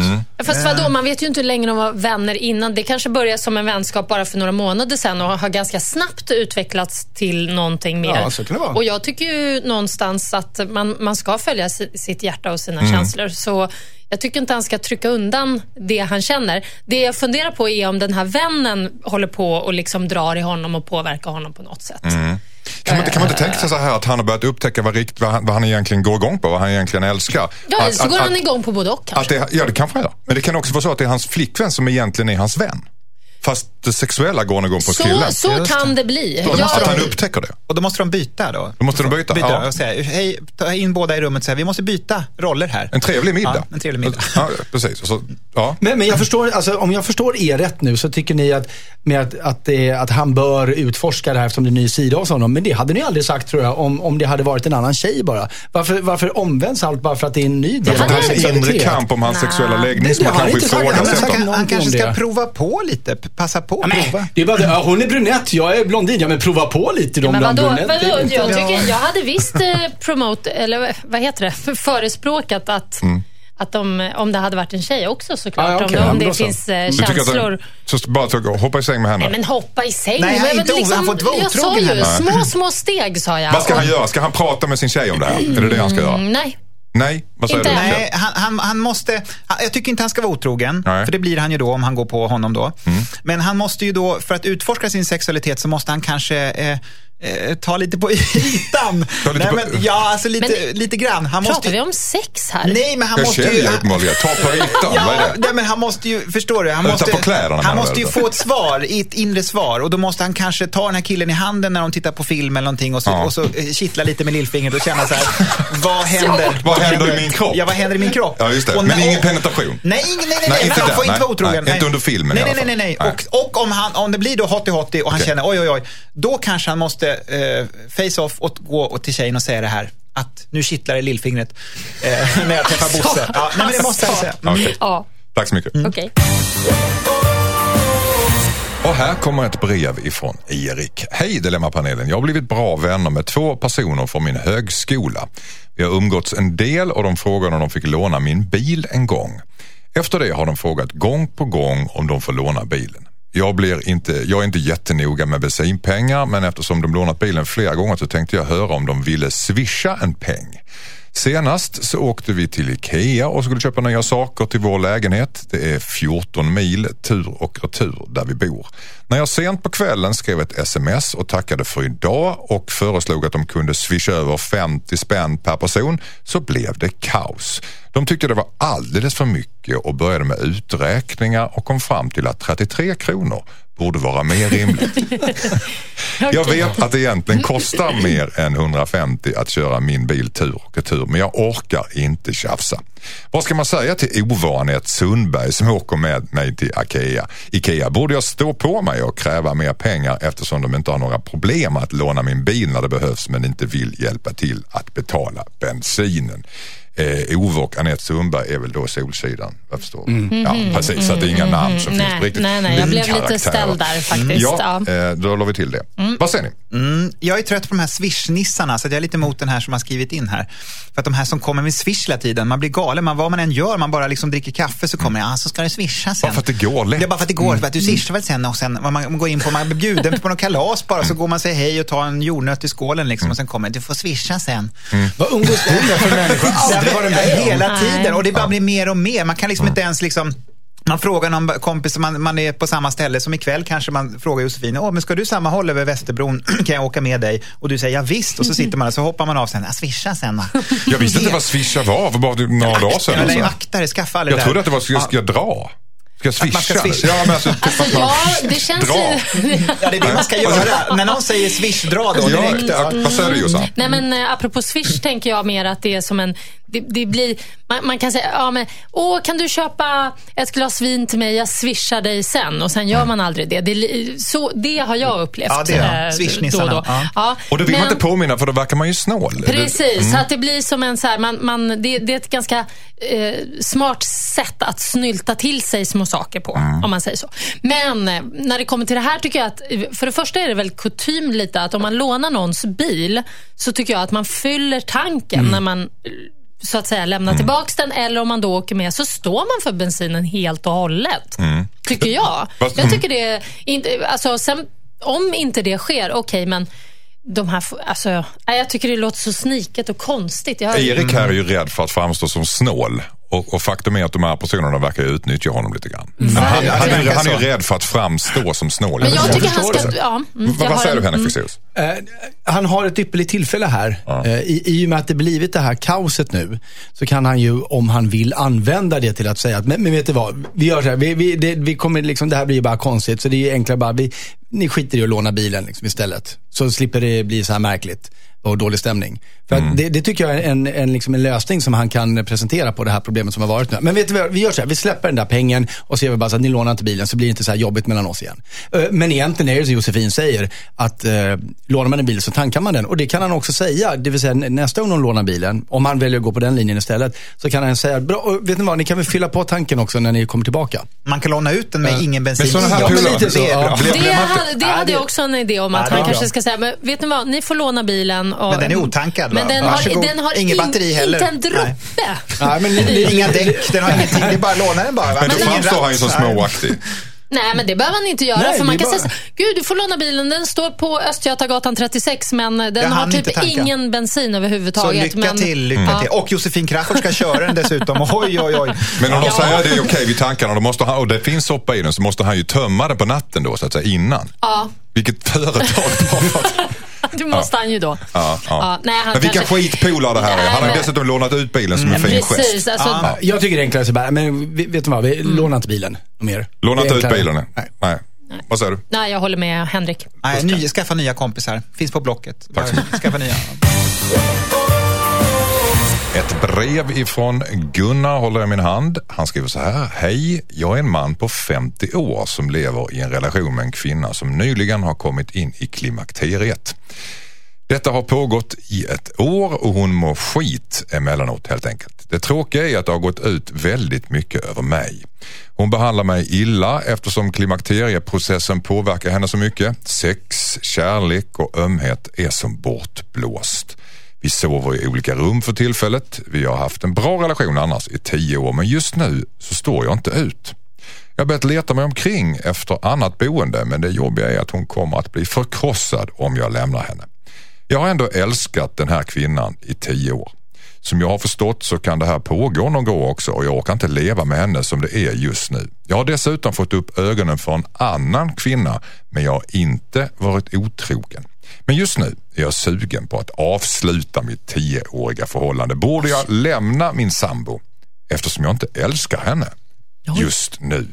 Fast vadå, man vet ju inte hur länge de var vänner innan. Det kanske började som en vänskap bara för några månader sedan och har ganska snabbt utvecklats till någonting mer. Ja, så kan det vara. Och jag tycker ju någonstans att man, man ska följa si- sitt hjärta och sina känslor. Så jag tycker inte han ska trycka undan det han känner. Det jag funderar på är om den här vännen håller på och liksom drar i honom och påverkar honom på något sätt. Kan man, inte- kan man inte tänka sig så här att han har börjat upptäcka vad, rikt, vad, han, vad han egentligen går igång på, vad han egentligen älskar? Ja, Att- så att- går han att- igång på både och kanske. Att det, ja, det kanske gör. Men det kan också vara så att det är hans flickvän som egentligen är hans vän. Fast det sexuella går igång på så killen. så kan det bli. Jag- att han upptäcker det. Och då måste de byta då? Då måste de byta, ja. och säga, hej, ta in båda i rummet och säga, vi måste byta roller här. En trevlig middag. Ja, en trevlig middag. Ja, precis. Så, ja. Men, men jag förstår, alltså, om jag förstår er rätt nu så tycker ni att, med att, att, det, att han bör utforska det här eftersom det är en ny sida hos honom. Men det hade ni aldrig sagt tror jag om, om det hade varit en annan tjej bara. Varför, varför omvänds allt bara för att det är en ny del För att av det är en inre kamp om hans Nej. sexuella läggning Det- som har kanske. Ja, han, ifrågasätter. han kanske ska prova på lite. Passa på och prova. det är bara det. Ja, hon är brunett, jag är blondin. Ja, men prova på lite då Men vadå, vadå? Jag, tycker, jag hade visst eh, promote, eller vad heter det, förespråkat att, att de, om det hade varit en tjej också såklart. Ah, okej. om, Ja, om det så. finns eh, känslor. att så bara ta, hoppa i säng med henne. Nej men hoppa i säng. Nej, Men inte o- han får vara Jag sa ju, små, små steg sa jag. Vad ska Och- han göra? Ska han prata med sin tjej om det här? Är det det han ska göra? Mm, Nej. Nej, vad säger Inte du? Nej, han, han, han måste, jag tycker inte han ska vara otrogen, Nej. för det blir han ju då om han går på honom då. Men han måste ju då, för att utforska sin sexualitet så måste han kanske eh, eh, ta lite på ytan. Ta lite Nej, på- men, ja, alltså lite, Men- lite grann. Han måste, Pratar vi om sex här? Nej, men han Jag måste ju... jag uppenbarligen. Ta på ytan, vad Ja, är det? nej, men han måste ju, förstår du? Han måste, på kläderna han måste ju få ett svar, ett inre svar. Och då måste han kanske ta den här killen i handen när de tittar på film eller någonting och så, Ja. och så eh, kittla lite med lillfingret och känna så här, vad händer? Vad händer i min kropp? Ja, vad händer i min kropp? Ja, just det. Och Men ingen penetration? Nej, ingen, nej, nej, Nej, nej, inte han får inte nej. vara otrogen. Nej, inte under filmen nej, i nej, alla nej, nej, fall. nej. Och, och om, han, om det blir då hotty hotty och han känner oj, oj, oj, då kanske han måste eh, face off och gå till tjejen och säga det här. Att nu kittlar det lillfingret eh, när jag träffar Bosse. Ja, nej, men det måste han säga. Mm. Okej. Ja, Tack så mycket. okej. Och här kommer ett brev ifrån Erik. Hej Dilemmapanelen. Jag har blivit bra vänner med två personer från min högskola. Vi har umgåtts en del och de frågade om de fick låna min bil en gång. Efter det har de frågat gång på gång om de får låna bilen. Jag, blir inte, jag är inte jättenoga med bensinpengar men eftersom de lånat bilen flera gånger så tänkte jag höra om de ville swisha en peng. Senast så åkte vi till Ikea och skulle köpa nya saker till vår lägenhet. Det är 14 mil tur och retur där vi bor. När jag sent på kvällen skrev ett sms och tackade för idag och föreslog att de kunde swisha över 50 spänn per person så blev det kaos. De tyckte det var alldeles för mycket och började med uträkningar och kom fram till att 33 kronor borde vara mer rimligt. Jag vet att det egentligen kostar mer än 150 att köra min bil tur och retur men jag orkar inte tjafsa. Vad ska man säga till ovanet Sundberg som åker med mig till Ikea? Ikea, borde jag stå på mig och kräva mer pengar eftersom de inte har några problem att låna min bil när det behövs men inte vill hjälpa till att betala bensinen? Eh, Ove och Anette Sundberg är väl då Solsidan, jag förstår. Ja, precis, så att det är inga namn som finns Mm. Nej, på riktigt. nej, nej, jag blev lite Karaktärer. ställd där faktiskt. Ja, Ja. eh, då la vi till det. Vad säger ni? Mm, jag är trött på de här swish-nissarna, så jag är lite emot den här som har skrivit in här. För att de här som kommer med swish hela tiden, man blir galen. Man, vad man än gör, man bara liksom dricker kaffe så kommer det, ja så ska det swisha sen. Bara för att det går lätt. Ja, bara för att det går. För att du swishar väl sen och sen, man går in på, man blir bjuden på något kalas bara, så går man och säger hej och tar en jordnöt i skålen liksom och sen kommer det, du får swisha sen. Vad umgås du med för människor? Varit med om. Hela tiden och det bara blir mer och mer. Man kan liksom inte ens liksom man frågar någon kompis, man, man är på samma ställe som ikväll kanske man frågar Josefin, Åh, men ska du samma håll över Västerbron, kan jag åka med dig? Och du säger ja visst och så sitter man där så hoppar man av sen, ja swisha sen. Jag visste inte vad swisha var för bara några dagar sedan. Alltså. skaffa aldrig Jag trodde där. att det var, ska jag dra? Ska Att man swisha? ska swisha. Ja, men alltså, typ Alltså, att man ja, det känns dra. ju... Ja, det är det man ska göra. När någon säger swish, dra då direkt. ja, vad säger du Jossan? Nej men eh, apropå Swish tänker jag mer att det är som en, det, det blir, man, man kan säga, ja men, åh kan du köpa ett glas vin till mig, jag swishar dig sen och sen gör man aldrig det. Det, så, det har jag upplevt Ja, det är eh, då och då. Ja. Ja, Och det vill man men- inte påminna för då verkar man ju snål. Precis, så att det blir som en så här, man, man, det, det är ett ganska eh, smart sätt att snylta till sig små saker på, om man säger så. Men eh, när det kommer till det här tycker jag att, för det första är det väl kutym lite att om man lånar någons bil så tycker jag att man fyller tanken när man så att säga lämnar tillbaks den eller om man då åker med så står man för bensinen helt och hållet. Tycker jag. Jag tycker det är inte, alltså sen, om inte det sker, okej men de här, alltså, jag tycker det låter så sniket och konstigt. Jag, Erik här är ju rädd för att framstå som snål. Och, och faktum är att de här personerna verkar utnyttja honom lite grann. Men han, han, är, han är ju rädd för att framstå som snål. men jag tycker han ska... Ja, mm, vad jag vad har säger en- du Henrik mm. Eh, han har ett ypperligt tillfälle här. Eh, i, I och med att det blivit det här kaoset nu så kan han ju, om han vill, använda det till att säga att, men, men vet du vad, vi gör så här, vi, vi, det, vi kommer liksom, det här blir ju bara konstigt så det är ju enklare bara, vi, ni skiter i att låna bilen liksom istället. Så slipper det bli så här märkligt och dålig stämning. För Mm. det, det tycker jag är en, en, liksom en lösning som han kan presentera på det här problemet som har varit nu. Men vet du vad, vi gör så här, vi släpper den där pengen och ser vi bara så att ni lånar inte bilen så blir det inte så här jobbigt mellan oss igen. Eh, Men egentligen är det som Josefin säger, att eh, lånar man en bil så tankar man den. Och det kan han också säga, det vill säga nä- nästa gång de lånar bilen, om han väljer att gå på den linjen istället, så kan han säga, bra, och vet ni vad, ni kan väl fylla på tanken också när ni kommer tillbaka. Man kan låna ut den med ingen bensin. Här Ja, men lite så, det är ja. bra. Det, hade, det Ja, hade jag också en idé om att Ja, han kanske ska säga, men vet ni vad, ni får låna bilen. Och, Men den är otankad, Men den har, den har Inget in- batteri heller. inte en Nej. droppe. Nej, men ni, ni, Inga däck, den har ingenting. Det är bara att låna den bara. va? Men då framstår han ju som Nej. småaktig. Nej, men det behöver han inte göra. Nej, för man det är kan bara- säga så, gud du får låna bilen, den står på Östgötagatan 36 men den Jag har typ ingen bensin Så överhuvudtaget. lycka men, till, lycka Ja. till. Och Josefin Crafoord ska köra den dessutom. Oj, oj, oj. Men om de Ja. säger att det är okej vid tankarna då måste han, och det finns soppa i den så måste han ju tömma den på natten då så att säga innan. Ja, Vilket företag det måste han ju då. Ja, ja. nej, han Men vilka kanske- skitpolare det här är. Nej, Han har men- dessutom lånat ut bilen som en fin gest. Precis, alltså, Ja. Jag tycker det är enklare så bara, men vet du vad, vi Mm. lånar inte bilen mer. Låna inte ut bilen. Nej. Nej. Vad säger du? Nej, jag håller med Henrik. Nej, ny, skaffa nya kompisar. Finns på Blocket. Skaffa nya. Ett brev ifrån Gunnar håller jag i min hand. Han skriver så här. Hej, jag är en man på 50 år som lever i en relation med en kvinna som nyligen har kommit in i klimakteriet. Detta har pågått i ett år och hon mår skit emellanåt helt enkelt. Det tråkiga är att det har gått ut väldigt mycket över mig. Hon behandlar mig illa eftersom klimakterieprocessen påverkar henne så mycket. Sex, kärlek och ömhet är som bortblåst. Vi sover i olika rum för tillfället. Vi har haft en bra relation annars i tio år men just nu så står jag inte ut. Jag har börjat leta mig omkring efter annat boende men det jobbiga är att hon kommer att bli förkrossad om jag lämnar henne. Jag har ändå älskat den här kvinnan i tio år. Som jag har förstått så kan det här pågå någon gång också och jag orkar inte leva med henne som det är just nu. Jag har dessutom fått upp ögonen för en annan kvinna men jag har inte varit otrogen. Men just nu är jag sugen på att avsluta mitt tioåriga förhållande. Borde jag lämna min sambo eftersom jag inte älskar henne just nu?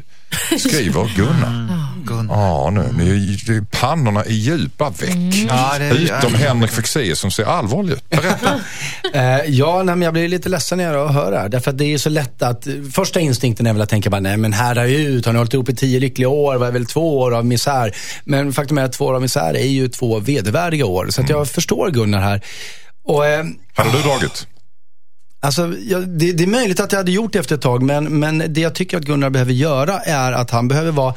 Skriver Gunnar. Gunnar. Ja, nu. nu är pannorna är djupa veck. Ja, det, Utom Henrik Fexeus som ser allvarlig ut. Berätta. Eh, ja, nej, men jag blir lite ledsen när jag hör det här. Därför att det är så lätt att, första instinkten är väl att tänka bara, nej men härda ut, har ni hållit ihop i tio lyckliga år, var väl två år av misär. Men faktum är att två år av misär är ju två vedervärdiga år. Så att jag förstår Gunnar här. Och, eh, Hade du dragit? Alltså, ja, det, det är möjligt att jag hade gjort det efter ett tag, men, men det jag tycker att Gunnar behöver göra är att han behöver vara...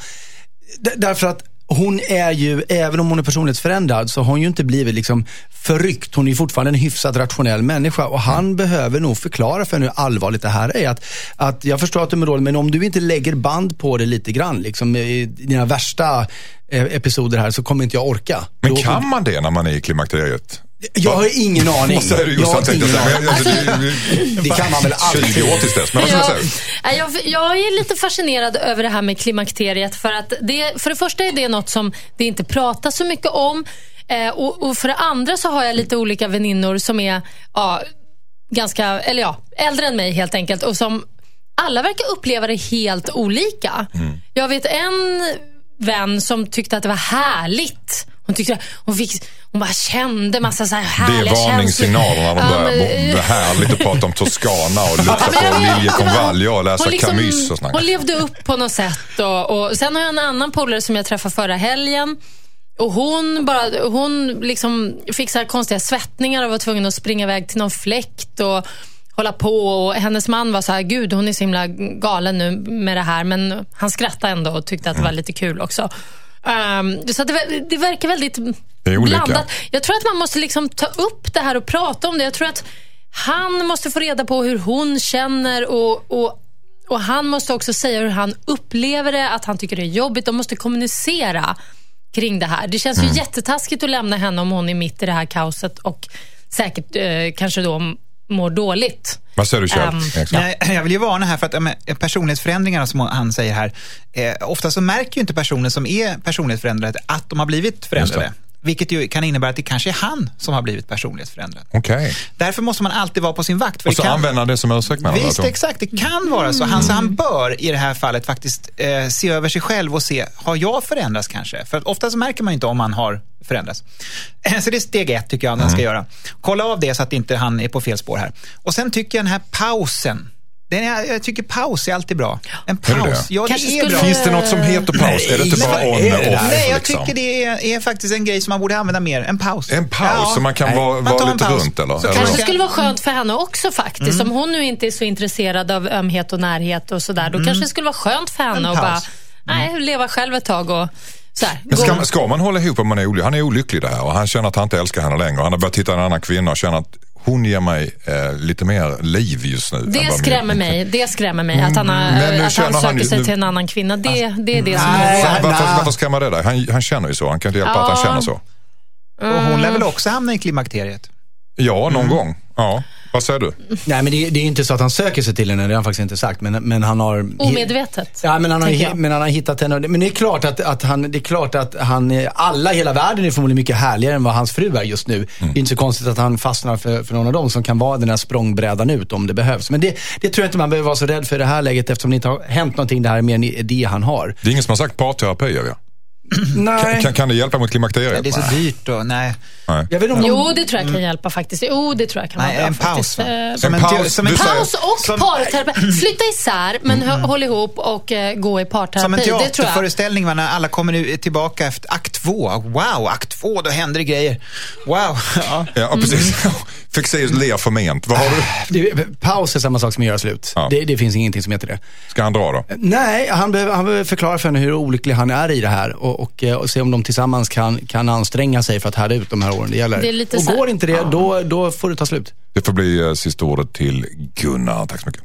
Därför att hon är ju, även om hon är personlighetsförändrad, så har hon ju inte blivit liksom förryckt. Hon är ju fortfarande en hyfsat rationell människa och han behöver nog förklara för henne hur allvarligt det här är. Att, att jag förstår att du är roll, men om du inte lägger band på det lite grann, liksom, i dina värsta eh, episoder här, så kommer inte jag orka. Men Då- kan man det när man är i klimakteriet? Jag har ingen aning. Säger du jag har Jossan? tänkte ingen jag säga. aning. Men, alltså, det, kan man väl alltid. 20 år tills dess. Men ska jag jag, jag är lite fascinerad över det här med klimakteriet. För, att det, för det första är det något som det inte pratas så mycket om. Eh, och, och för det andra så har jag lite olika väninnor som är ja, ganska, eller ja, äldre än mig helt enkelt. Och som alla verkar uppleva det helt olika. Jag vet en vän som tyckte att det var härligt. Hon, tyckte, hon, fick, hon bara kände massa så här Det härliga är varningssignaler när de Ja, börjar. Det är härligt att prata om Toscana och lukta på vet, liljekonvalj och läsa liksom- Camus och sånt. Hon levde upp på något sätt. Och, och sen har jag en annan polare som jag träffade förra helgen. Och hon, bara, hon liksom fick så konstiga svettningar och var tvungen att springa iväg till någon fläkt och hålla på. Och hennes man var så här, gud hon är så himla galen nu med det här. Men han skrattade ändå och tyckte att det var lite kul också. Ehm, så det, det verkar väldigt Det blandat. Jag tror att man måste liksom ta upp det här och prata om det. Jag tror att han måste få reda på hur hon känner och, och, och han måste också säga hur han upplever det, att han tycker det är jobbigt. De måste kommunicera kring det här. Det känns Mm. ju jättetaskigt att lämna henne om hon är mitt i det här kaoset och säkert eh, kanske då mår dåligt. Vad säger du Kjell? Ehm, Eriksson? Nej, jag vill ju varna här för att men, personlighetsförändringarna som han säger här, eh, ofta så märker ju inte personer som är personlighetsförändrade att de har blivit förändrade. Vilket ju kan innebära att det kanske är han som har blivit personlighetsförändrad. Okej. Därför måste man alltid vara på sin vakt. För Och så kan... använder han det som ursäkt? Visst, exakt. Det kan vara så. Han, så han bör i det här fallet faktiskt eh, se över sig själv och se, har jag förändrats kanske? För ofta så märker man inte om man har förändrats. Så det är steg ett tycker jag han ska göra. Kolla av det så att inte han är på fel spår här. Och sen tycker jag den här pausen. Den är, jag tycker paus är alltid bra. En det paus, det? ja det Kanske är skulle- bra. Finns det något som heter paus? är det inte Nej, bara on är det och där? off? Nej, jag liksom? tycker det är, är faktiskt en grej som man borde använda mer. En paus. En paus Ja. så man kan Nej. vara, Man vara lite paus. runt eller? Så eller? Kanske Okej. skulle vara skönt för henne också faktiskt. Om hon nu inte är så intresserad av ömhet och närhet och sådär. Då kanske det skulle vara skönt för henne En att bara, nej, leva själv ett tag och så här, Men ska, ska man hålla ihop om man är olycklig? Han är olycklig det här och han känner att han inte älskar henne längre. Han har börjat titta på en annan kvinna och känner att hon ger mig eh, lite mer liv just nu. Det skrämmer min- mig. Det skrämmer mig att han, har, Mm, men nu att han han söker ju- sig nu- till en annan kvinna. Det, det är det som Nej. är Varför, Nej. varför skrämmer det dig? Han, han känner ju så. Han kan inte hjälpa att han Ja. känner så. Och hon lär väl också hamna i klimakteriet? Ja, någon gång. Ja. Vad säger du? Nej, men det, det är inte så att han söker sig till henne, det har han faktiskt inte sagt. Men, men han har... omedvetet. Ja, men han, har, jag. men han har hittat henne. Men det är klart att, att han, det är klart att han, alla i hela världen är förmodligen mycket härligare än vad hans fru är just nu. Det är inte så konstigt att han fastnar för, för någon av dem som kan vara den här språngbrädan ut om det behövs. Men det, det tror jag inte man behöver vara så rädd för i det här läget eftersom det inte har hänt någonting. Det här är mer en idé han har. Det är ingen som har sagt parterapi, ja. Nej. Kan, kan det hjälpa mot klimakteriet? Det är så Nej. dyrt då. Nej. Nej. Jag vet inte om Jo, det tror jag kan hjälpa faktiskt. Jo, det tror jag kan Nej, vara bra en paus, faktiskt. Eh, Som En en, paus, som en Paus och som- parterapi. Flytta isär, men hö- håll ihop och eh, gå i Som parterapi. en Det tror jag. teaterföreställning när alla kommer nu tillbaka efter akt två. Wow, akt två, då händer det grejer. Wow. Ja. Ja, precis. Fexeus ler förment. Vad har du? det, paus är samma sak som att göra slut. Ja. Det, det finns ingenting som heter det. Ska han dra då? Nej, han behöver, han behöver förklara för henne hur olycklig han är i det här och, och, eh, och se om de tillsammans kan, kan anstränga sig för att härda ut de här åren det gäller. Det är lite och så går inte det, då, då får det ta slut. Det får bli eh, sista ordet till Gunnar. Tack så mycket.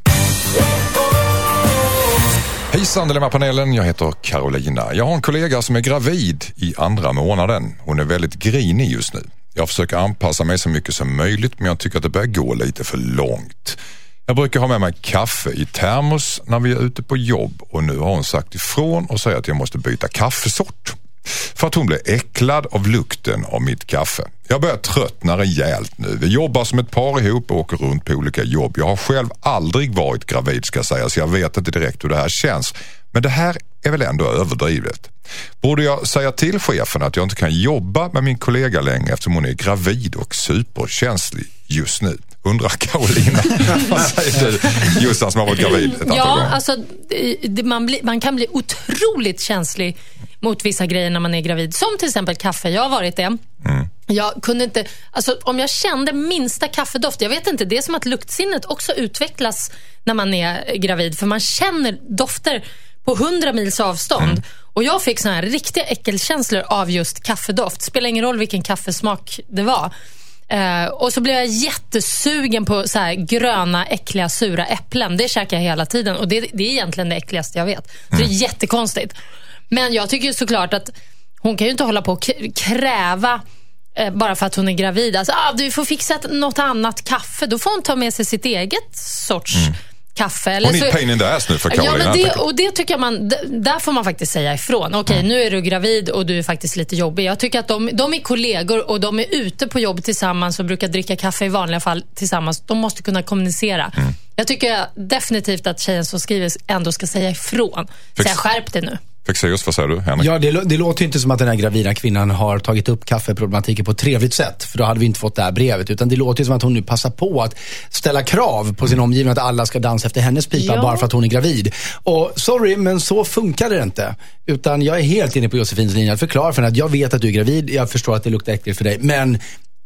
Hejsan Dilemmapanelen, jag heter Carolina. Jag har en kollega som är gravid i andra månaden. Hon är väldigt grinig just nu. Jag försöker anpassa mig så mycket som möjligt men jag tycker att det börjar gå lite för långt. Jag brukar ha med mig kaffe i termos när vi är ute på jobb och nu har hon sagt ifrån och säger att jag måste byta kaffesort. För att hon blir äcklad av lukten av mitt kaffe. Jag börjar tröttna rejält nu. Vi jobbar som ett par ihop och åker runt på olika jobb. Jag har själv aldrig varit gravid ska jag säga så jag vet inte direkt hur det här känns. Men det här är väl ändå överdrivet. Borde jag säga till chefen att jag inte kan jobba med min kollega längre eftersom hon är gravid och superkänslig just nu? Undrar Carolina. Vad säger du Jossan som har varit gravid ett antal Ja, gånger? alltså, det, man, blir- man kan bli otroligt känslig mot vissa grejer när man är gravid. Som till exempel kaffe. Jag har varit det. Jag kunde inte, alltså, om jag kände minsta kaffedoft, jag vet inte, det är som att luktsinnet också utvecklas när man är gravid. För man känner dofter på hundra mils avstånd. Och jag fick såna här riktiga äckelkänslor av just kaffedoft. Spelar ingen roll vilken kaffesmak det var. Eh, och så blev jag jättesugen på så här gröna, äckliga, sura äpplen. Det käkar jag hela tiden och det, det är egentligen det äckligaste jag vet. Så det är jättekonstigt. Men jag tycker ju såklart att hon kan ju inte hålla på och kräva eh, bara för att hon är gravid. Alltså, ah, du får fixa något annat kaffe. Då får hon ta med sig sitt eget sorts kaffe. Eller Hon är så- pain in the ass nu för Ja, Carolina. men helt det, och det tycker man, där får man faktiskt säga ifrån. Okej, nu är du gravid och du är faktiskt lite jobbig. Jag tycker att de, de är kollegor och de är ute på jobb tillsammans och brukar dricka kaffe i vanliga fall tillsammans. De måste kunna kommunicera. Jag tycker definitivt att tjejen som skriver ändå ska säga ifrån. Säga skärp dig nu. Fexeus, vad säger du Henrik? Ja, det, det låter ju inte som att den här gravida kvinnan har tagit upp kaffeproblematiken på ett trevligt sätt. För då hade vi inte fått det här brevet. Utan det låter ju som att hon nu passar på att ställa krav på sin omgivning att alla ska dansa efter hennes pipa Ja. bara för att hon är gravid. Och sorry, men så funkar det inte. Utan jag är helt inne på Josefins linje. att Förklara för henne att jag vet att du är gravid, jag förstår att det luktar äckligt för dig. Men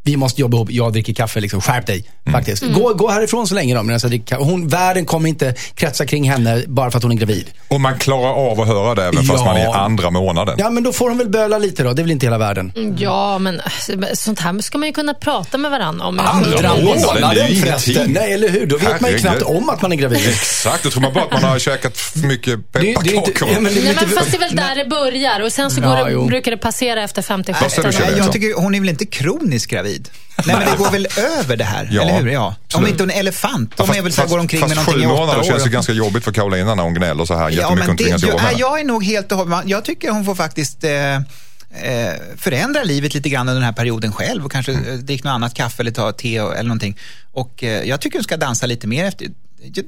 vi måste jobba ihop, jag dricker kaffe, liksom. skärp dig. Faktiskt. Gå, gå härifrån så länge då. Hon, världen kommer inte kretsa kring henne bara för att hon är gravid. Och man klarar av att höra det även fast Ja. man är i andra månaden. Ja, men då får hon väl böla lite då. Det är väl inte hela världen. Ja, men äh, sånt här ska man ju kunna prata med varandra om. Andra månaden, förresten. Nej, eller hur? Då vet man ju Herregud. knappt om att man är gravid. Exakt, då tror man bara att man har käkat för mycket pepparkakor. ja, men Nej, men fast det är väl där det börjar och sen så Ja, går det, brukar det passera efter 50 Vad säger du, Kjell Nej, Eriksson? jag tycker hon är väl inte kroniskt gravid? Nej, men det går väl över det här, Ja, eller hur? Ja. Om inte är elefant, de Fast- är väl så fast- går omkring med fast någonting i sju åtta månader år. känns ju ganska jobbigt för Carolina när hon gnäller så här jättemycket men det, jag, jag är nog helt och hållet, jag tycker hon får faktiskt eh, eh, förändra livet lite grann under den här perioden själv och kanske Mm. eh, drick något annat kaffe eller ta te och- eller någonting. Och eh, jag tycker hon ska dansa lite mer efter.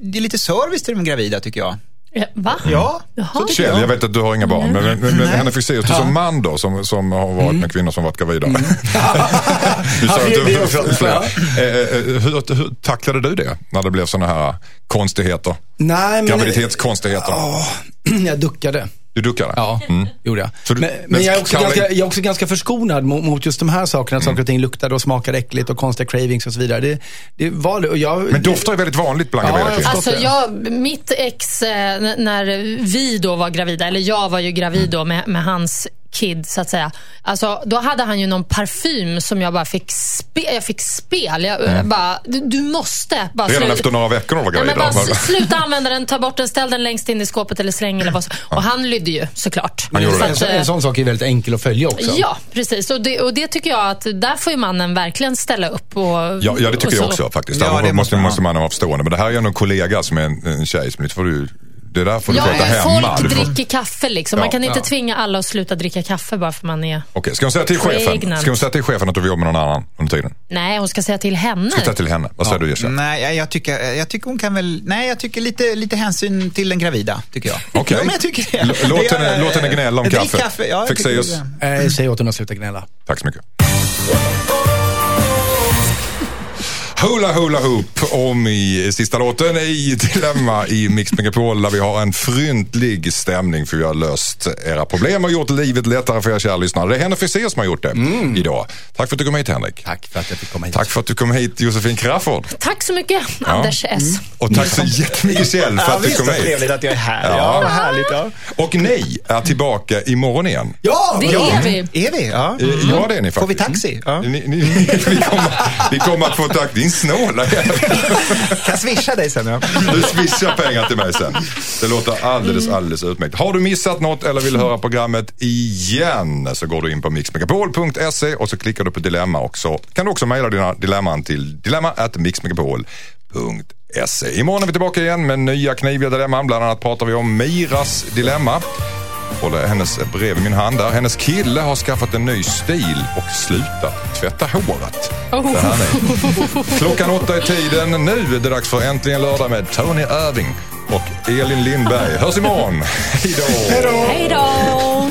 Det är lite service till de gravida tycker jag. Eh, Va? Ja, Jaha. Kjell, jag. jag vet att du har inga barn, men, men, men Henrik Fexeus, du som man då, som, som har varit med kvinnor som varit gravida. du sa att du, flera. Eh, eh, hur, hur tacklade du det när det blev sådana här konstigheter? Nej, men... Graviditetskonstigheter? Ja, jag duckade. Du duckade? Ja, gjorde jag. Du- men, men jag, är ganska, jag är också ganska förskonad mot, mot just de här sakerna. Att saker och ting luktade och smakade äckligt och konstiga cravings och så vidare. Det, det var. Och jag, Men dofter är väldigt vanligt bland Ja, gravida jag kvinnor. förstår. Alltså jag, mitt ex, eh, när vi då var gravida, eller jag var ju gravid då med, med hans kid så att säga. Alltså, då hade han ju någon parfym som jag bara fick, spe, jag fick spel. Jag eh, bara, du, du måste bara Redan efter några veckor var Ja, men gravida. bara sluta använda den, ta bort den, ställ den längst in i skåpet eller släng eller vad som. Och han lydde ju såklart. Han gjorde Så det. en, att, så, eh, en sån sak är väldigt enkel att följa också. Ja, precis. Och det, och det tycker jag att där får ju mannen verkligen ställa upp. Och, Ja, ja, det tycker jag också faktiskt. Ja, Där det måste, måste man måste man vara förstående. Men det här är ju en kollega som är en, en tjej. Som, får du, det där får du Ja, sköta men hemma. folk dricker kaffe liksom. Ja, Man kan inte ja. tvinga alla att sluta dricka kaffe bara för man är... Okej, ska hon säga till chefen? Ska hon säga till chefen att du vill jobba med någon annan under tiden? Nej, hon ska säga till henne. Ska säga till henne? Vad säger du Jessica? Nej, jag, jag, tycker, jag tycker hon kan väl, nej jag tycker lite, lite hänsyn till den gravida, tycker jag. Okej. Ja, men jag tycker det. Låt henne- låt henne gnälla om kaffe. kaffe. Ja, Fexeus. det. Eh, säg åt henne att sluta gnälla. Tack så mycket. Hula Hula Hoop om i sista låten i Dilemma i Mix Megapol där vi har en fryntlig stämning för vi har löst era problem och gjort livet lättare för er kära lyssnare. Det är Henrik Fexeus som har gjort det idag. Tack för att du kom hit Henrik. Tack för att jag fick komma hit. Tack för att du kom hit Josefin Crafoord. Tack så mycket, Anders S. Och tack så jättemycket Kjell för Ja, att du visst kom hit. trevligt att jag är här. Ja. Ja, vad härligt. Ja, Och ni är tillbaka imorgon igen. Ja! Det ja. är vi. är vi? Ja. Eh, Ja, det är ni faktiskt. Får vi taxi? Ja. Ni, ni, ni, kommer, ni kommer att få tack. Din snåla jävel. Kan swisha dig sen? Ja. Du swishar pengar till mig sen. Det låter alldeles, alldeles utmärkt. Har du missat något eller vill höra programmet igen så går du in på mixmegapol.se och så klickar du på dilemma och så kan du också mejla dina dilemman till dilemma@mixmegapol.se. Imorgon är vi tillbaka igen med nya kniviga dilemman. Bland annat pratar vi om Miras dilemma. Håller hennes brev i min hand där. Hennes kille har skaffat en ny stil och slutat tvätta håret. Oh. Det här är. Klockan åtta är tiden. Nu är det dags för Äntligen lördag med Tony Irving och Elin Lindberg. Hörs imorgon. Hej då! Hej då!